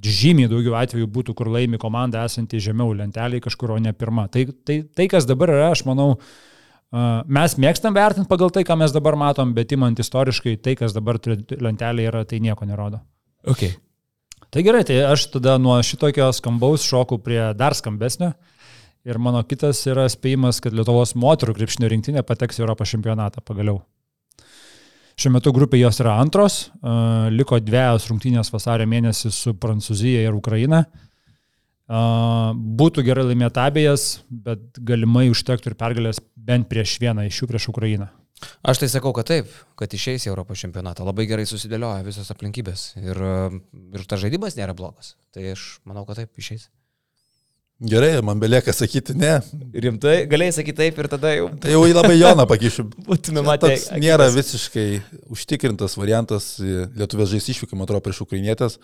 žymiai daugiau atvejų būtų, kur laimi komanda esanti žemiau lenteliai kažkur, o ne pirma. Tai, tai, tai kas dabar yra, aš manau, mes mėgstam vertinti pagal tai, ką mes dabar matom, bet imant istoriškai, tai, kas dabar turi lentelė yra, tai nieko nerodo. Okay. Tai gerai, tai aš tada nuo šitokio skambaus šoku prie dar skambesnio. Ir mano kitas yra spėjimas, kad Lietuvos moterų krepšinio rinktinė pateks į Europos čempionatą pagaliau. Šiuo metu grupė jos yra antros, e, liko dviejos rungtynės vasario mėnesį su Prancūzija ir Ukraina. E, Būtų gerai laimėti abiejas, bet galimai užtektų ir pergalės bent prieš vieną iš jų prieš Ukrainą. Aš tai sakau, kad taip, kad išeis į Europos čempionatą. Labai gerai susidėlioja visos aplinkybės. Ir, ir tas žaidimas nėra blogas. Tai aš manau, kad taip išeis. Gerai, man belieka sakyti ne. Rimtai, galėjai sakyti taip ir tada jau Tai jau į labai Joną pakišiu. <laughs> būtume matę. Nėra visiškai užtikrintas variantas. Lietuvės žais išvykai, man atrodo, prieš Ukrainietės.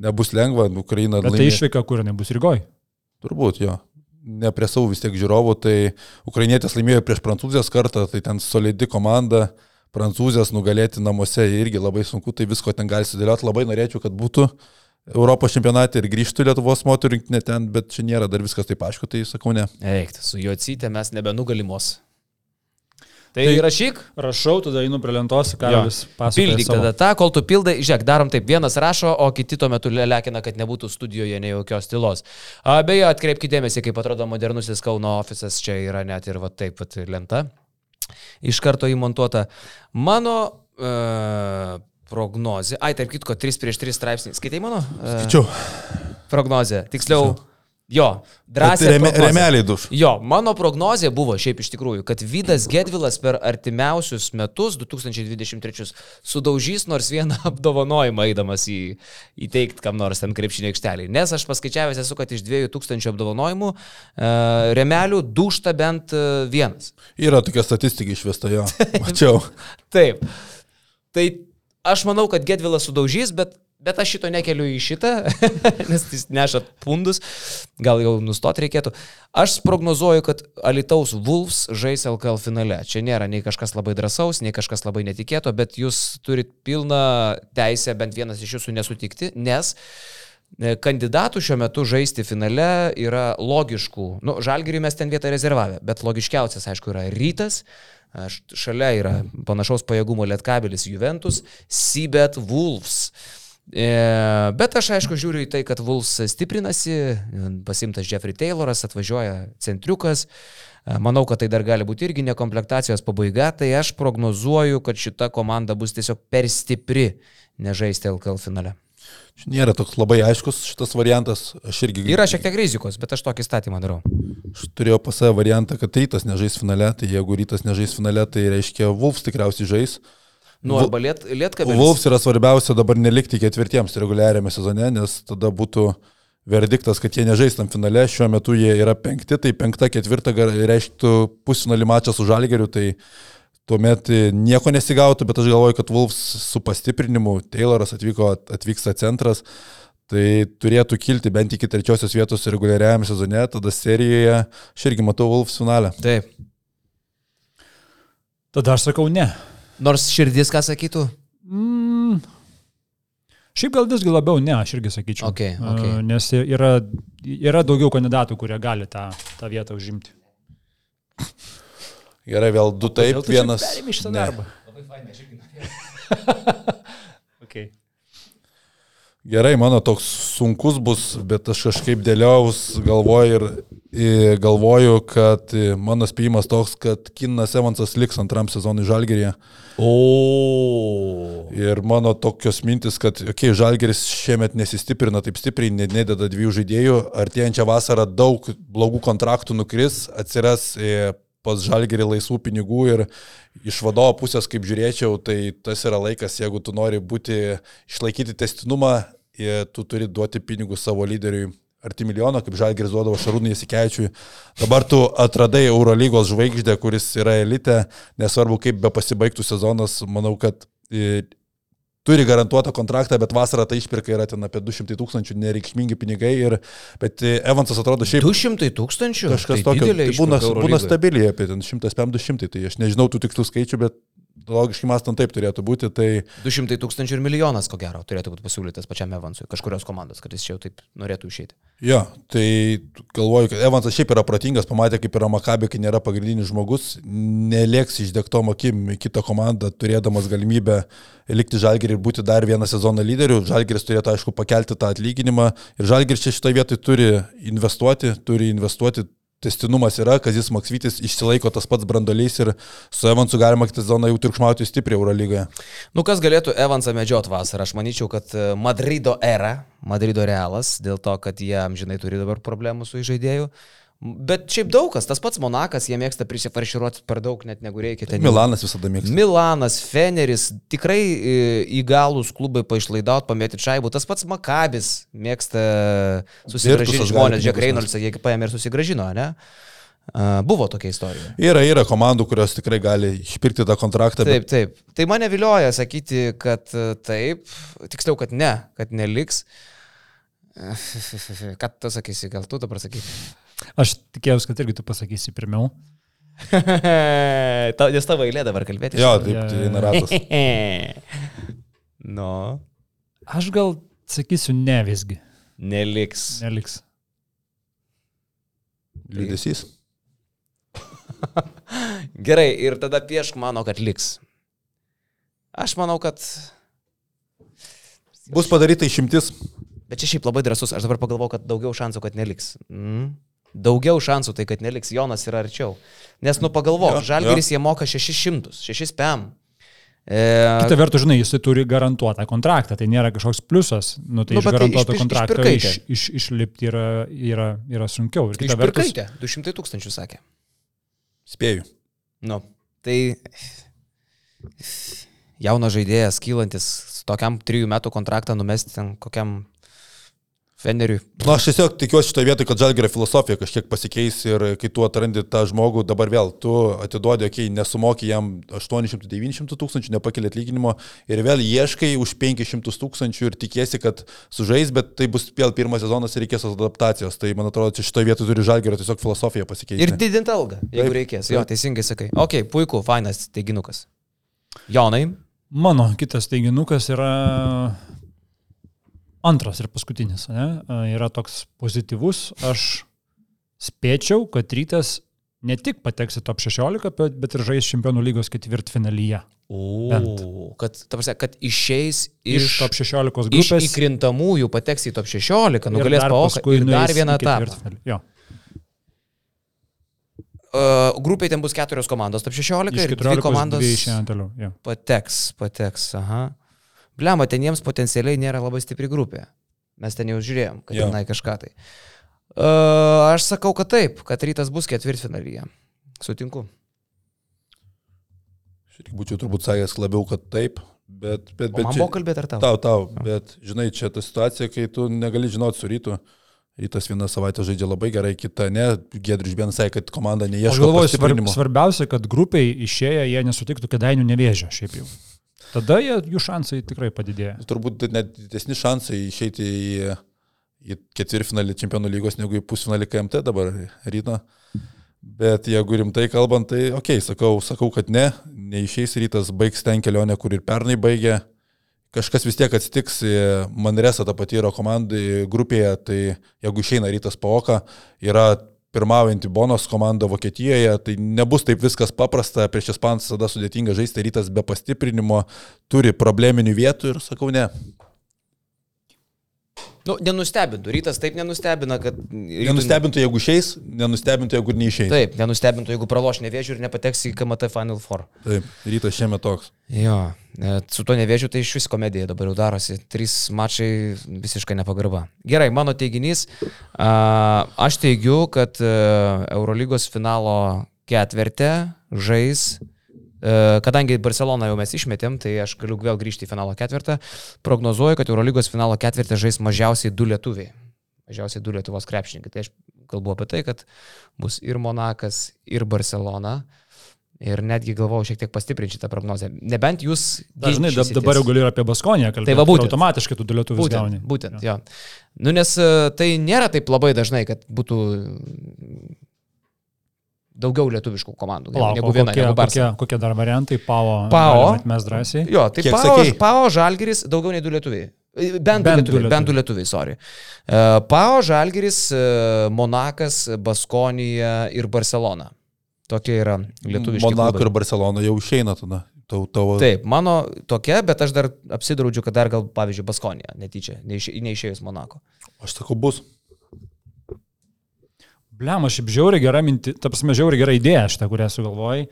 Nebus lengva, Ukraina Bet tai laimės. išvyka, kur nebus Rygoj. Turbūt jo. Ne prie savo vis tiek žiūrovų, tai Ukrainietės laimėjo prieš Prancūzijos kartą, tai ten solidi komanda. Prancūzės nugalėti namuose irgi labai sunku, tai visko ten gali sudėlioti. Labai norėčiau, kad būtų Europos čempionate ir grįžtų Lietuvos moterų rinktinė ten, bet čia nėra dar viskas taip aišku, tai sakau ne. Eik, su juo cytė mes nebenugalimos. Tai, Tai- rašyk, Rašau, tada einu prie lentos, Karolis pasakoja. pildyk savo. tada tą, kol tu pildai, žiūrėk, darom taip, vienas rašo, o kiti tuo metu lekina, kad nebūtų studijoje nei jokios tylos. A, beje, atkreipkite dėmesį, kaip atrodo modernusis Kauno ofisas, čia yra net ir va taip pat lenta. Iš karto įmontuota. Mano e, prognozė, ai, tarp kitko, 3 prieš 3 straipsnį. Skaitai mano? E, Čia. prognozė. Tiksliau, Jo, drąsiai. Reme, remeliai duš. Jo, mano prognozija buvo šiaip iš tikrųjų, kad Vydas Gedvilas per artimiausius metus, 2023, sudaužys nors vieną <laughs> apdovanojimą eidamas į, įteikti kam nors ten krepšinio aikštelį. Nes aš paskaičiavęs esu, kad iš 2000 apdovanojimų e, remelių dušta bent e, vienas. Yra tokia statistika išvesta jo. <laughs> Mačiau. Taip. Tai aš manau, kad Gedvilas sudaužys, bet Bet aš šito nekeliu į šitą, <laughs> nes jis neša pundus, gal jau nustoti reikėtų. Aš prognozuoju, kad Alitaus Wolves žais LKL finale. Čia nėra nei kažkas labai drąsaus, nei kažkas labai netikėto, bet jūs turit pilną teisę bent vienas iš jūsų nesutikti, nes e, kandidatų šiuo metu žaisti finale yra logiškų. Nu, žalgiriui mes ten vietą rezervavę, bet logiškiausias, aišku, yra rytas. Šalia yra panašaus pajėgumo Lietkabelis Juventus, Sibet Wolves. E, bet aš aišku žiūriu į tai, kad Vuls stiprinasi, pasimtas Jeffrey Tayloras, atvažiuoja centriukas. E, manau, kad tai dar gali būti irgi nekomplektacijos pabaiga, tai aš prognozuoju, kad šita komanda bus tiesiog per stipri nežaisti LKL finale. Nėra toks labai aiškus šitas variantas. Aš irgi. Yra šiek tiek rizikos, bet aš tokį statymą darau. Aš turėjau pas save variantą, kad rytas nežais finale, tai jeigu rytas nežais finale, tai reiškia Vulfs tikriausiai žais. Nu, arba liet, lietkabelis. Wolves yra svarbiausia dabar nelikti ketvirtiems reguliariame sezone, nes tada būtų verdiktas, kad jie nežaistam finale, šiuo metu jie yra penkti, tai penkta, ketvirta reikštų pusinolį mačą su Žalgeriu, tai tuomet nieko nesigautų, bet aš galvoju, kad Wolves su pastiprinimu, Tayloras atvyko, atvyksta centras, tai turėtų kilti bent iki trečiosios vietos reguliariajame sezone, tada serijoje aš irgi matau Wolves finalę. Taip. Tada aš sakau ne. Nors širdis ką sakytų? Mm. Šiaip gal visgi labiau ne, aš irgi sakyčiau. Okay, okay. Nes yra, yra daugiau kandidatų, kurie gali tą, tą vietą užimti. Gerai, vėl du taip, vienas. Perėmė šitą darbą. Labai fainai, aš irgi norėjau. <laughs> okay. Gerai, mano toks sunkus bus, bet aš kažkaip dėliaus galvoju ir, ir galvoju, kad mano spėjimas toks, kad Kinas Evansas liks antram sezonui Žalgerėje. O. Ir mano tokios mintis, kad, okei, okay, Žalgeris šiemet nesistiprina taip stipriai, nededa dviejų žaidėjų, artėjančią vasarą daug blogų kontraktų nukris, atsiras e, pas Žalgerį laisvų pinigų ir iš vadovo pusės, kaip žiūrėčiau, tai tas yra laikas, jeigu tu nori būti, išlaikyti testinumą, tu turi duoti pinigus savo lyderiui arti milijono, kaip Žalgiris duodavo Šarūnai Jasikevičiui. Dabar tu atradai Eurolygos žvaigždę, kuris yra elite, nesvarbu kaip be pasibaigtų sezonas, manau, kad turi garantuotą kontraktą, bet vasarą ta išpirka yra ten apie 200 tūkstančių, nereikšmingi pinigai. Ir, bet e, Evansas atrodo šiaip... 200 tūkstančių? Kažkas tai tokio. Tai būna, būna stabiliai apie 100-200, tai aš nežinau tų tikslų skaičių, bet logiškai mąstant taip turėtų būti. Tai... 200 tūkstančių ir milijonas, ko gero, turėtų būti pasiūlytas pačiam Evansui, kažkurios komandos, kad jis čia jau taip norėtų išeiti. Jo, tai galvoju, kad Evansas šiaip yra protingas, pamatė, kaip yra Makabė, kai nėra pagrindinis žmogus, nelieks išdegtom akim į kitą komandą, turėdamas galimybę likti Žalgirį ir būti dar vieną sezoną lyderiu. Žalgiris turėtų, aišku, pakelti tą atlyginimą ir Žalgiris čia šitoje vietoje turi investuoti, turi investuoti testinumas yra, Kazis Maksvytis išsilaiko tas pats brandolys ir su Evansu galima kitą sezoną jau triukšmauti stipriai Eurolygoje. Nu, kas galėtų Evansą medžiot vasarą? Aš manyčiau, kad e, Madrido era, Madrido realas, dėl to, kad jie amžinai turi dabar problemų su žaidėju. Bet šiaip daug kas, tas pats Monakas, jie mėgsta prisifarširuoti per daug, net negu reikia. Ten Milanas visada mėgsta. Milanas, Feneris, tikrai e, įgalus klubai paišlaidauti, pamėti šaibų. Tas pats Makabis mėgsta susigražinti žmonės, Jack Reynolds, jie paėmė ir susigražino, ne? Buvo tokia istorija. Yra, yra komandų, kurios tikrai gali išpirkti tą kontraktą. Taip, bet... taip. Tai mane vilioja sakyti, kad e, taip, tiksliau, kad ne, kad neliks. <laughs> Ką tu sakysi, gal tu dabar sakysi? Aš tikėjausi, kad irgi tu pasakysi pirmiau. <laughs> Ta, nes tavo eilė dabar kalbėti. Jo, taip, tai naratas. <laughs> no. Aš gal sakysiu ne visgi. Neliks. Neliks. Liūdėsys. <laughs> Gerai, ir tada piešk mano, kad liks. Aš manau, kad... Bus padaryta išimtis. Bet čia šiaip labai drasus, aš dabar pagalvoju, kad daugiau šansų, kad neliks. Mm. Daugiau šansų tai, kad neliks Jonas yra arčiau. Nes, nu pagalvok, Žalgeris jie moka 600, 6 PM. E, Kita vertus, žinai, jisai turi garantuotą kontraktą, tai nėra kažkoks pliusas, nu tai Nu, iš tai garantuoto išpir- kontrakto iš, iš, išlipti yra, yra, yra sunkiau. Ir kita vertus, Išpirkaitė, 200 tūkstančių sakė. Spėju. Nu, tai jaunas žaidėjas, kylantis, tokiam trijų metų kontraktą numesti ten kokiam Feneriui. Na, aš tiesiog tikiuosi šitoje vietoje, kad žalgerio filosofija kažkiek pasikeis ir kai tu atrandi tą žmogų, dabar vėl tu atiduodi, okei, okay, nesumoki jam 800-900 tūkstančių, nepakeli atlyginimo ir vėl ieškai už 500 tūkstančių ir tikiesi, kad sužais, bet tai bus vėl pirmas sezonas ir reikės adaptacijos. Tai man atrodo, čia šitoje vietoje turi žalgerio tiesiog filosofija pasikeisti. Ir didinti algą, jeigu Taip, reikės. Jo, teisingai sakai. Ok, puiku, fainas teiginukas. Jonai, mano kitas teiginukas yra antras ir paskutinis. Ne? Yra toks pozityvus. Aš spėčiau, kad rytas ne tik pateks į top 16, bet, bet ir žais čempionų lygos ketvirtfinalyje. Bent. O, kad, ta prasme, kad išeis Iš, iš, iš top 16 iš grupės. įkrintamųjų pateks į top 16, ir nugalės paoką ir dar vieną etapą. Uh, grupiai ten bus keturios komandos top 16 Iš ir dvi 14 komandos dvi toliau. Jo. pateks, pateks. Aha. Blema, ten jiems potencialiai nėra labai stipri grupė. Mes ten jau žiūrėjom, kad tenai kažką tai. Uh, aš sakau, kad taip, kad rytas bus ketvirtfinalyje. Sutinku. Aš irgi būčiau turbūt sakęs labiau, kad taip, bet... bet, O bet man čia- buvo kalbėti ar tau? Tau, tau, bet žinai, čia ta situacija, kai tu negali žinoti su rytu. Rytas vieną savaitę žaidžia labai gerai, kita ne. Gedrius Bienas sakė, kad komanda Aš neieško galvoju, svarb, pastiprinimo. svarbiausia, kad grupiai išėję jie nesutiktų kėdainių nevėžio šiaip jau. Tada jie, jų šansai tikrai padidėja. Turbūt net didesni šansai išeiti į, į ketvirtfinalį čempionų lygos negu į pusfinalį KMT dabar ryto. Bet jeigu rimtai kalbant, tai okei, okay, sakau, sakau, kad ne, neišeis rytas, baigs ten kelionę, kur ir pernai baigė. Kažkas vis tiek atsitiks, Manresa ta pati yra komandai grupėje, tai jeigu išeina rytas paoka, yra pirmaujanti Bonos komanda Vokietijoje, tai nebus taip viskas paprasta, prieš Ispanus tada sudėtinga žaisti, rytas be pastiprinimo turi probleminių vietų ir sakau ne. Nu, nenustebintų. Rytas taip nenustebina, kad... rytui- Nenustebintų, jeigu išeis, nenustebintų, jeigu neišeis. Taip, nenustebintų, jeigu praloš nevėžių ir nepateks į KMT Final Four. Taip, rytas šiame toks. Jo, e, su to nevėžiu tai iš vis komedija dabar jau darosi. Trys mačai visiškai nepagarba. Gerai, mano teiginys. Aš teigiu, kad e, Eurolygos finalo ketvirtę žais. E, Kadangi Barceloną jau mes išmetėm, tai aš galiu vėl grįžti į finalo ketvirtą. Prognozuoju, kad Eurolygos finalo ketvirtę žais mažiausiai du lietuviai. Mažiausiai du Lietuvos krepšininkai. Tai aš kalbu apie tai, kad bus ir Monakas, ir Barcelona. Ir netgi galvojau šiek tiek pastiprinti šitą prognozę. Nebent jūs... Dažnai dabar jau galiu ir apie Baskoniją kalbėti. Tai va būtent. Automatiškai tu du lietuvius Būtent, gauni. būtent jo. Nu, nes e, tai nėra taip labai dažnai, kad būtų daugiau lietuviškų komandų Palauk, negu viena, kokie, negu kokie, kokie dar variantai? Pavo. Pao. Mes drąsiai. Jo, tai Kiek Pao, sakei? Pao Žalgiris daugiau nei du lietuviai. E, Bent, du lietuviai, lietuviai. bent du lietuviai, sorry. E, Pao Žalgiris, e, Monakas, Baskonija ir Barcelona. Tokie yra lietuviški. Monako klubai. ir Barcelona jau išeina tada. Tau, tavo... Taip, mano tokia, bet aš dar apsidraudžiu, kad dar gal, pavyzdžiui, Baskonija, netyčia, neiš, neišėjus Monako. Aš sakau, bus. Bliam, aš šiaip žiauriai gera minti, ta prasme, žiauriai gera idėja šitą, kurią sugalvojai.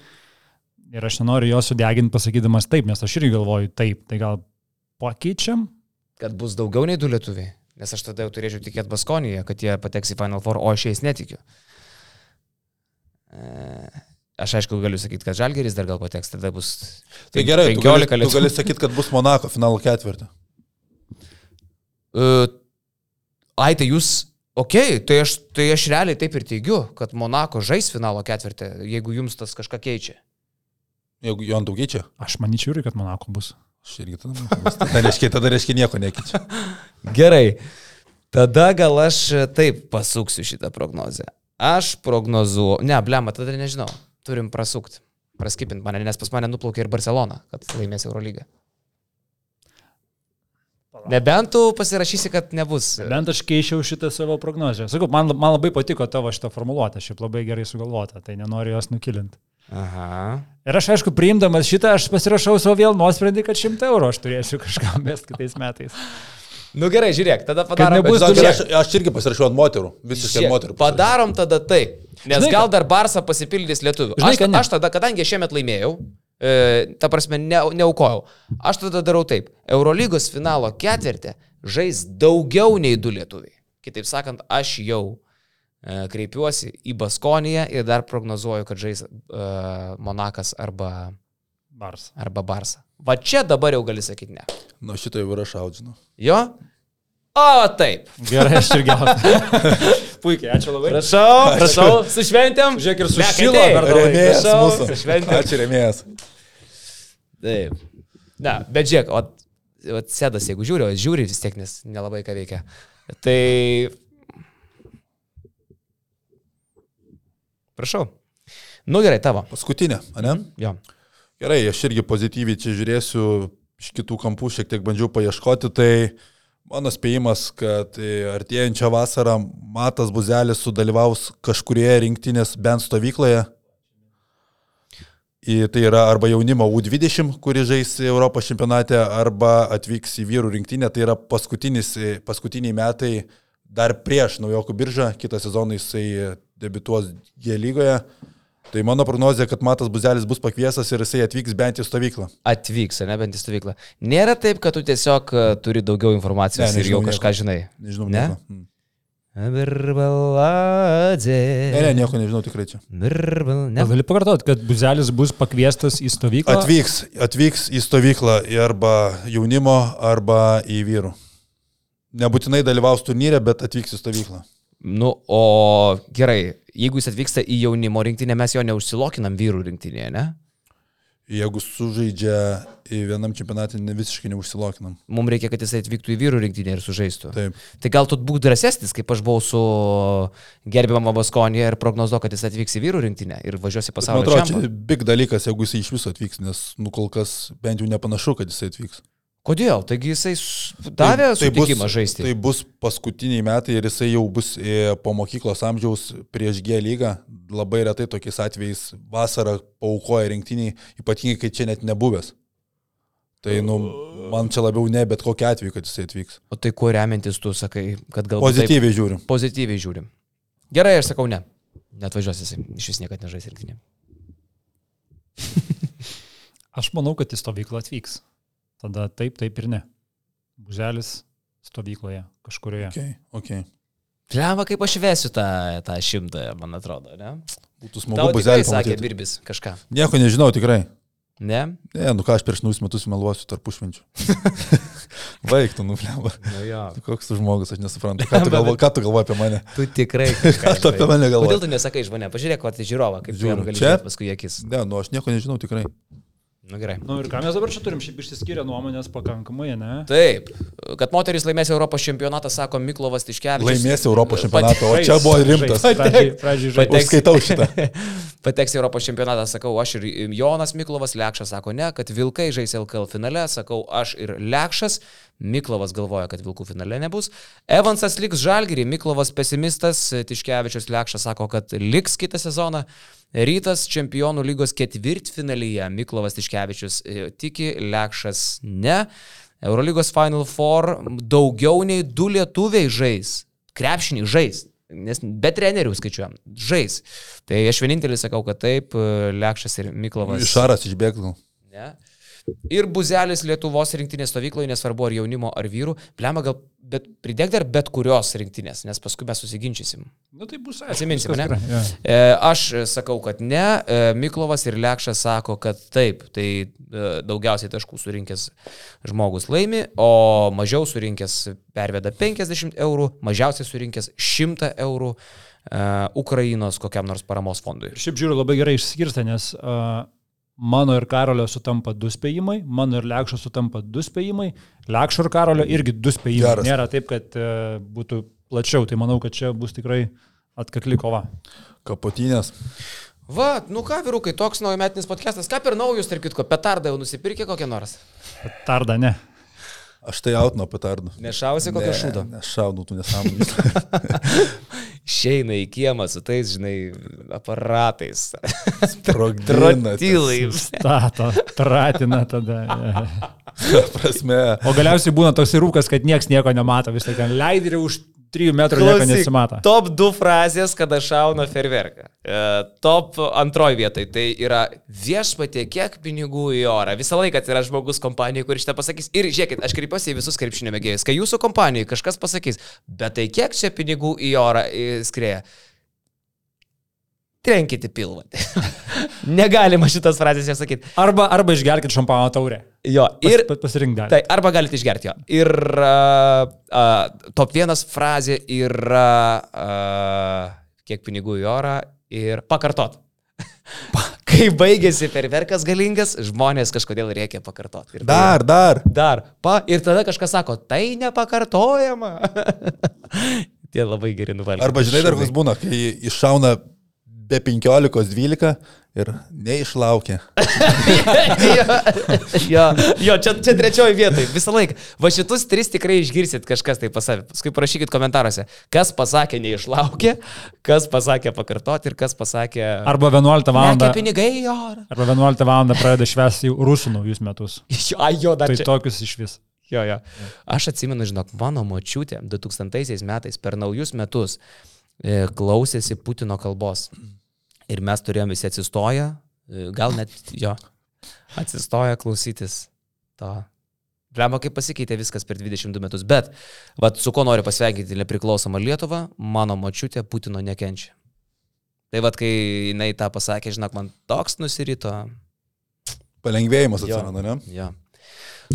Ir aš nenoriu jos sudeginti pasakydamas taip, nes aš irgi galvoju taip. Tai gal pakeičiam? Kad bus daugiau nei du lietuviai. Nes aš tada jau turėčiau tikėti Baskonijoje, kad jie pateks į Final Four, o aš jais netikiu. E, Aš aišku galiu sakyti, kad Žalgeris dar gal pateks, tada bus Tai gerai, tu gali, 15 tu lietuvių. gali sakyti, kad bus Monako finalo ketvirtį. E, Ai, tai jūs, okay, tai, aš, tai aš realiai taip ir teigiu, kad Monako žais finalo ketvirtį, jeigu jums tas kažką keičia. Jeigu jo ant daugėčia, Aš manyčiau irgi, kad Monako bus. aš irgi tada. manau, Tada reiškia, tada reiškia nieko nekeičia. <laughs> Gerai. Tada gal aš taip pasuksiu šitą prognozę. Aš prognozuoju, ne, blema, tada nežinau. Turim prasukti, praskipinti mane, nes pas mane nuplaukė ir Barcelona, kad laimės Eurolygą. Nebent tu pasirašysi, kad nebus. Bent aš keičiau šitą savo prognozę. Sakau, man, man labai patiko tavo šitą formuluotę, šiaip labai gerai sugalvota, tai nenoriu jos nukilinti. Aha. Ir aš, aišku, priimdamas šitą, aš pasirašau savo vėl nuosprendį, kad 100 eurų aš turėsiu kažkam mest kitais metais. Nu gerai, žiūrėk, tada padarom. nebus bet žiūrėk, aš, aš irgi pasirašiau ant moterų. Visiškai ant moterų. pasirašiau. Padarom tada taip. Nes Žinai, gal dar Barça pasipildys lietuvių. Žinai, Aš, kad aš tada, kadangi aš šiemet laimėjau, E, ta prasme, ne, neaukojau. Aš tada darau taip. Eurolygos finalo ketvirtį žais daugiau nei du lietuviai. Kitaip sakant, aš jau e, kreipiuosi į Baskoniją ir dar prognozuoju, kad žais e, Monakas arba, Bars. arba Barsa. Va čia dabar jau gali sakyti ne. Nu, šitą jau yra šaudžinu. Jo? O, taip. Gerai, aš irgi. <laughs> Puikiai, ačiū labai. Prašau, prašau, su šventėm. Žiūrėk, ir tą laiką. Remėjas prašau, mūsų. su šventėm. Ačiū remėjas. Taip. Na, bet žiūrėk, o, o sėdas, jeigu žiūri, o žiūri vis tiek, nes nelabai ką veikia. Tai... Prašau. Nu gerai, tavo. Paskutinė, ne? Jo. Gerai, aš irgi pozityviai čia žiūrėsiu, iš kitų kampų šiek tiek bandžiau paieškoti, tai mano spėjimas, kad e, artėjančią vasarą Matas Buzelis sudalyvaus kažkurioje rinktinės bent stovykloje. Į, tai yra arba jaunimo U20, kuri žais Europos čempionate, arba atvyks į vyrų rinktinę. Tai yra e, paskutiniai metai dar prieš naujokų biržą, kitą sezoną jisai debituos G lygoje. Tai mano prognozija, kad Matas Buzelis bus pakviesas ir jisai atvyks bent į stovyklą. Atvyks, ne bent į stovyklą. Nėra taip, kad tu tiesiog e, turi daugiau informacijos Ne, ir jau nežinau kažką nieko. žinai. Nežinau, Ne? nieko. Mm. Birbaladė. Ne, ne, nieko nežinau tikrai čia. Birbal... Ne. Gal gali pakartoti, kad Buzelis bus pakviestas į stovyklą? Atvyks, atvyks į stovyklą arba jaunimo, arba į vyrų. Nebūtinai dalyvaus turnyre, bet atvyks į stovyklą. Nu, o gerai, jeigu jis atvyksta į jaunimo rinktinę, mes jo neužsilokinam vyrų rinktinėje, ne? Jeigu sužaidžia į vienam čempionatį, ne visiškai neužsilokinam. Mums reikia, kad jis atvyktų į vyrų rinktinę ir sužaistų. Taip. Tai gal tu būk drąsesnis, kaip aš buvau su gerbiamama Baskonija ir prognozuoju, kad jis atvyks į vyrų rinktinę ir važiuos į Man pasaulio atrodo, čia čempionatą. big dalykas, jeigu jis iš viso atvyks, nes nu kol kas bent jau nepanašu, kad jis atvyks. Kodėl? Taigi jisai s- davė tai, sutikimą žaisti. Tai bus paskutiniai metai ir jisai jau bus e, po mokyklos amžiaus prieš G lygą. Labai retai tokiais atvejais vasarą paukoja rinktiniai, ypatingai kai čia net nebuvęs. Tai, nu, man čia labiau ne, bet kokia atveju, kad jisai atvyks. O tai kuo remiantis tu sakai, kad galbūt... Pozityviai žiūrim. Taip, pozityviai žiūrim. Gerai, aš sakau ne. Net važiuos jisai, iš vis niekada nežais rinktinė. <laughs> Aš manau, kad į stovyklą atvyks. Tada taip, taip ir ne. Buzelis stovykloje kažkurioje. Okay, okay. Lemba, kaip aš vesiu tą, tą šimtą, man atrodo, ne? Būtų Tau smagu tikrai buzelį sakė. Birbis kažką. Nieko nežinau tikrai. Ne? Ne, nu ką aš prieš naujus metus meluosiu tarpušvenčių. <laughs> Baigtų, nu, bleba. Nu jo. Koks tu žmogus, aš nesuprantu. Ką tu galvoji galvoji apie mane? Tu tikrai <laughs> Ką tu apie mane Kodėl galvoji? tu nesakai iš mane? Pažiūrėk, ko tai žiūrova, kaip jam gali Čia? paskui į akis. Ne, nu aš nieko nežinau tikrai. Nu gerai. Na nu, ir ką mes dabar čia turim, šiaip išsiskyrę nuomonės pakankamai, ne? Taip, kad moteris laimės Europos čempionatą, sako Miklovas Tiškevičius. Laimės Europos Pate- čempionatą, o čia buvo rimtas. Pateks- Užskaitau šitą. <laughs> Pateks Europos čempionatą, sakau aš ir Jonas Miklovas, Lekšas sako ne, kad Vilkai žais LKL finale, sakau aš ir Lekšas, Miklovas galvoja, kad Vilkų finale nebus. Evansas liks Žalgirį, Miklovas pesimistas, Tiškevičius Lekšas sako, kad liks kitą sezoną. Rytas čempionų lygos ketvirtfinalyje, Miklovas Tiškevičius e, tiki, Lekšas ne. Eurolygos Final Four daugiau nei du lietuviai žais. Krepšinį žais. Nes be trenerių skaičiuojam. Žais. Tai aš vienintelis sakau, kad taip, Lekšas ir Miklovas. Išaras išbėgtų. Ne. Ir buzelis Lietuvos rinktinės stovykloje, nesvarbu ar jaunimo, ar vyrų, plema gal, bet pridėk dar bet kurios rinktinės, nes paskui mes susiginčysim. Nu tai bus, Atsiminsim, viskas ne? jo. E, aš sakau, kad ne, e, Miklovas ir Lekšas sako, kad taip, tai e, daugiausiai taškų surinkęs žmogus laimi, o mažiau surinkęs perveda 50 eurų, mažiausiai surinkęs 100 eurų e, Ukrainos kokiam nors paramos fondui. Šiaip žiūriu labai gerai išskirsta, nes uh, mano ir Karolio sutampa du spėjimai, mano ir Lekšo sutampa du spėjimai, Lekšo ir Karolio irgi du spėjimai. Geras. Nėra taip, kad uh, būtų plačiau, tai manau, kad čia bus tikrai atkakli kova. Kapotinės. Va, nu ką, vyrukai, toks naujametinis podcastas, ką per naujus, tarp kitko, petardą jau nusipirkė kokią nors. Tarda, ne. Aš tai jautinu petardų. Nešausi kokią šūdą. Nešaudau, tu nesąmonė. <laughs> Išeina į kiemą su tais, žinai, aparatais. <laughs> Sprogdina. Trotilais. Stato, tratina tada. Prasme. O galiausiai būna toks rūkas, kad niekas nieko nemato, vis tiek ten leidai už 3 metrų nieko nesimato. Top 2 frazės, kada šauna ferverką. E, top antroji vietoje tai yra viešpatė, kiek pinigų į orą. Visą laiką tai yra žmogus kompanijai, kuris šitą pasakys. Ir žiūrėkit, aš kreipiuosi į visus krepšinio mėgėjus. Kai jūsų kompanijai kažkas pasakys, bet tai kiek čia pinigų į orą skrieja? Trenkite pilvą. <laughs> Negalima šitas frazės jas sakyti. Arba, arba išgerkit šampano taurę. Jo, Ir Pas, pasirink dar. Tai arba galite išgerti jo. Ir uh, uh, top vienas frazė yra, uh, kiek pinigų į orą ir pakartot. <laughs> Kai baigėsi perverkas galingas, žmonės kažkodėl reikia pakartoti. Ir tai- Dar, dar. Dar. Pa, ir tada kažkas sako, tai nepakartojama. <laughs> Tie labai geri nuvalyti. Arba žinai dar kas būna, kai iššauna be 15-12 ir neišlaukia. <laughs> jo, jo, jo čia, čia trečioji vietoje. Visą laiką. Va šitus tris tikrai išgirsit kažkas tai pasavė. Paskui parašykit komentaruose, kas pasakė neišlaukė, kas pasakė pakartoti ir kas pasakė... Arba 11 val. Pinigai orą. Arba 11 val. pradeda švęsti rusų naujus metus. <laughs> Jo, ai, jo, dar Tai čia. tokius iš vis. Jo, jo. Aš atsimenu, žinok, mano močiutė 2000 metais per naujus metus e, klausėsi Putino kalbos. Ir mes turėjome visi atsistoję, e, gal net jo, atsistoję klausytis to. Lemba, kaip pasikeitė viskas per 22 metus. Bet, vad, su kuo noriu pasveikinti nepriklausomą Lietuvą, mano močiutė Putino nekenčia. Tai vad, kai jinai tą pasakė, žinok, man toks nusirito. Palengvėjimas atsirado, ne? Jo.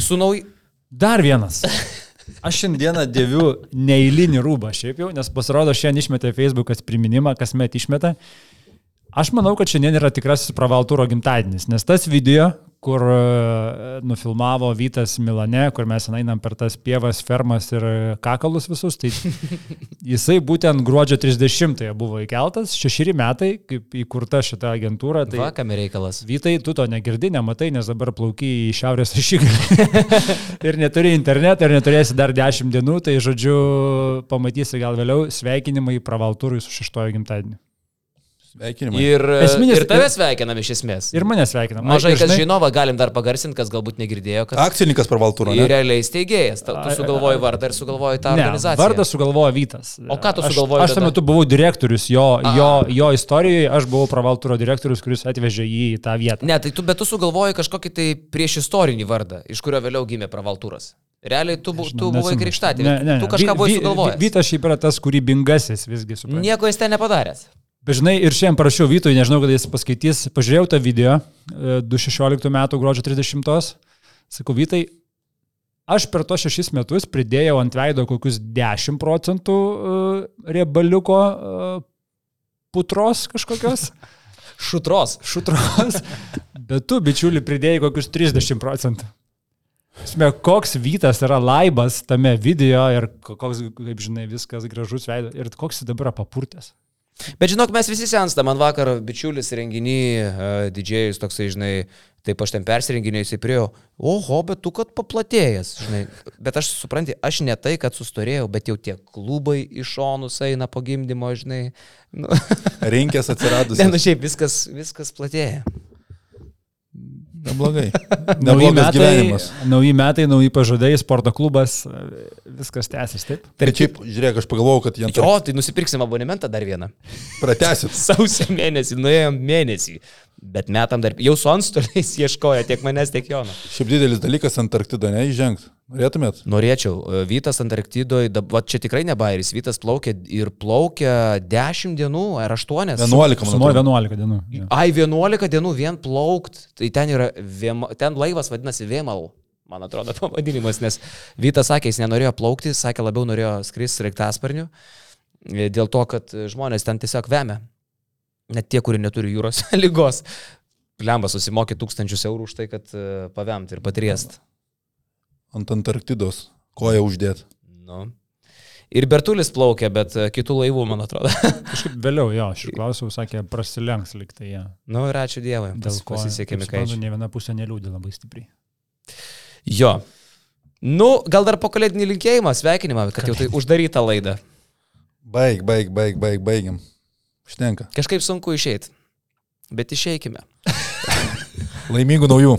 Su nauj... Dar vienas. <laughs> Aš šiandieną dėviu neįlinį rūbą šiaip jau, nes pasirodo šiandien išmetė Facebookas priminimą, kasmet išmeta. Aš manau, kad šiandien yra tikrasis pravaltūro gimtadienis, nes tas video, kur e, nufilmavo Vytas Milane, kur mes einam per tas pievas, fermas ir kakalus visus, tai <laughs> jisai būtent gruodžio 30-ąją buvo įkeltas, šešeri metai, kaip įkurta šita agentūra. Tai... Va, kam reikalas. Vytai, tu to negirdi, nematai, nes dabar plauki į šiaurės ašigalį <laughs> ir neturi interneto ir neturėsi dar 10 dienų, tai žodžiu, pamatysi gal vėliau sveikinimai pravaltūrui su šeštojo gimtadieniu. Sveikinimai. Ir, Esminis- ir tave sveikinam iš esmės. Ir mane sveikinam. Mažai kas žino, va, galim dar pagarsinti, kas galbūt negirdėjo, kad Akcininkas pravaltūro, ir realiai steigėjas. Tu sugalvoji vardą ir sugalvoji tą Ne, organizaciją. vardą sugalvojo Vytas. O ką tu Aš- sugalvojai Aš tuo tada? metu buvau direktorius jo, jo, jo istorijoje, aš buvau pravaltūro direktorius, kuris atvežė jį į tą vietą. Ne, tai tu, bet tu sugalvoji kažkokį tai prieš istorinį vardą, iš kurio vėliau gimė pravaltūras. Realiai tu, bu, tu buvai krikštatė. Tu kažką buvai sugalvojęs. Vytas šiaip yra tas kūrybingasis visgi, suprantu. Nieko jis ten nepadaręs. Bet žinai, ir šiandien parašiau Vytui, nežinau, kada jis paskaitys, pažiūrėjau tą video e, 2016 m. gruodžio 30. Sakau, Vytai, aš per tos šešis metus pridėjau ant veido kokius 10 procentų e, riebaliuko e, putros kažkokios, <laughs> Šutros. šutros, bet tu, bičiuli, pridėjai kokius 30 procentų. Sme, koks Vytas yra laibas tame video ir koks, kaip žinai, viskas gražus veidas ir koks jis dabar papurtęs. Bet žinok, mes visi senstam. Man vakar bičiulis renginį, uh, didžėjus toksai, žinai, taip aš ten persirenginėjau, jisai priejo, oho, bet tu kad paplatėjęs, žinai. Bet aš supranti, aš ne tai, kad sustorėjau, bet jau tie klubai iš šonus eina po gimdymo, žinai. Nu, Rinkės <laughs> atsiradus. ne, nu šiaip viskas, viskas platėja. Neblogai. <laughs> Nauji Neblogas metai, gyvenimas. nauji metai, nauji pažadai, sporto klubas, viskas tęsis, taip? Tai šiaip, žiūrėk, aš pagalvojau, kad jie Jo, tai nusipirksim abonementą dar vieną. pratesit. <laughs> Sausio mėnesį, nuėjom mėnesį. Bet metam dar, jau su antstoliais <laughs> ieškojo tiek manęs, tiek Jono. Šiaip didelis dalykas Antarktido, ne, įžengt. Norėtumėt? Norėčiau. E, Vytas Antarktidoje, va čia tikrai ne bairis, Vytas plaukė ir plaukė 10 dienų ar 8. 11, man Sumoju atrodo. 11 dienų. jo. Ai, 11 dienų vien plaukt. Tai ten yra, vėma, ten laivas vadinasi Vėmal. Man atrodo, <laughs> pavadinimas, nes Vytas sakė, jis nenorėjo plaukti, sakė, labiau norėjo skristi reiktasparniu. E, Dėl to, kad žmonės ten tiesiog vemia. Net tie, kurie neturi jūros <laughs> lygos. Lemba susimokė tūkstančius eurų už tai, kad e, pavemti ir patriest. Ant Antarktidos. Koją uždėt. Nu. Ir Bertulis plaukė, bet e, kitų laivų, man atrodo. <laughs> Kažkaip vėliau, jo, aš klausiau, sakė, prasilenks liktai ją. nu ir ačiū Dievui. Dėl ko pasisekė kaip suprantu, Mikaičiui. Ne viena pusė neliūdė labai stipriai. Jo. Nu, gal dar po kalėdinį linkėjimą, sveikinimą, kad jau tai uždaryta laida. Baig, baig, baig, baig, baigiam. Štenka. Kažkaip sunku išeiti. Bet išeikime. Laimingų naujų.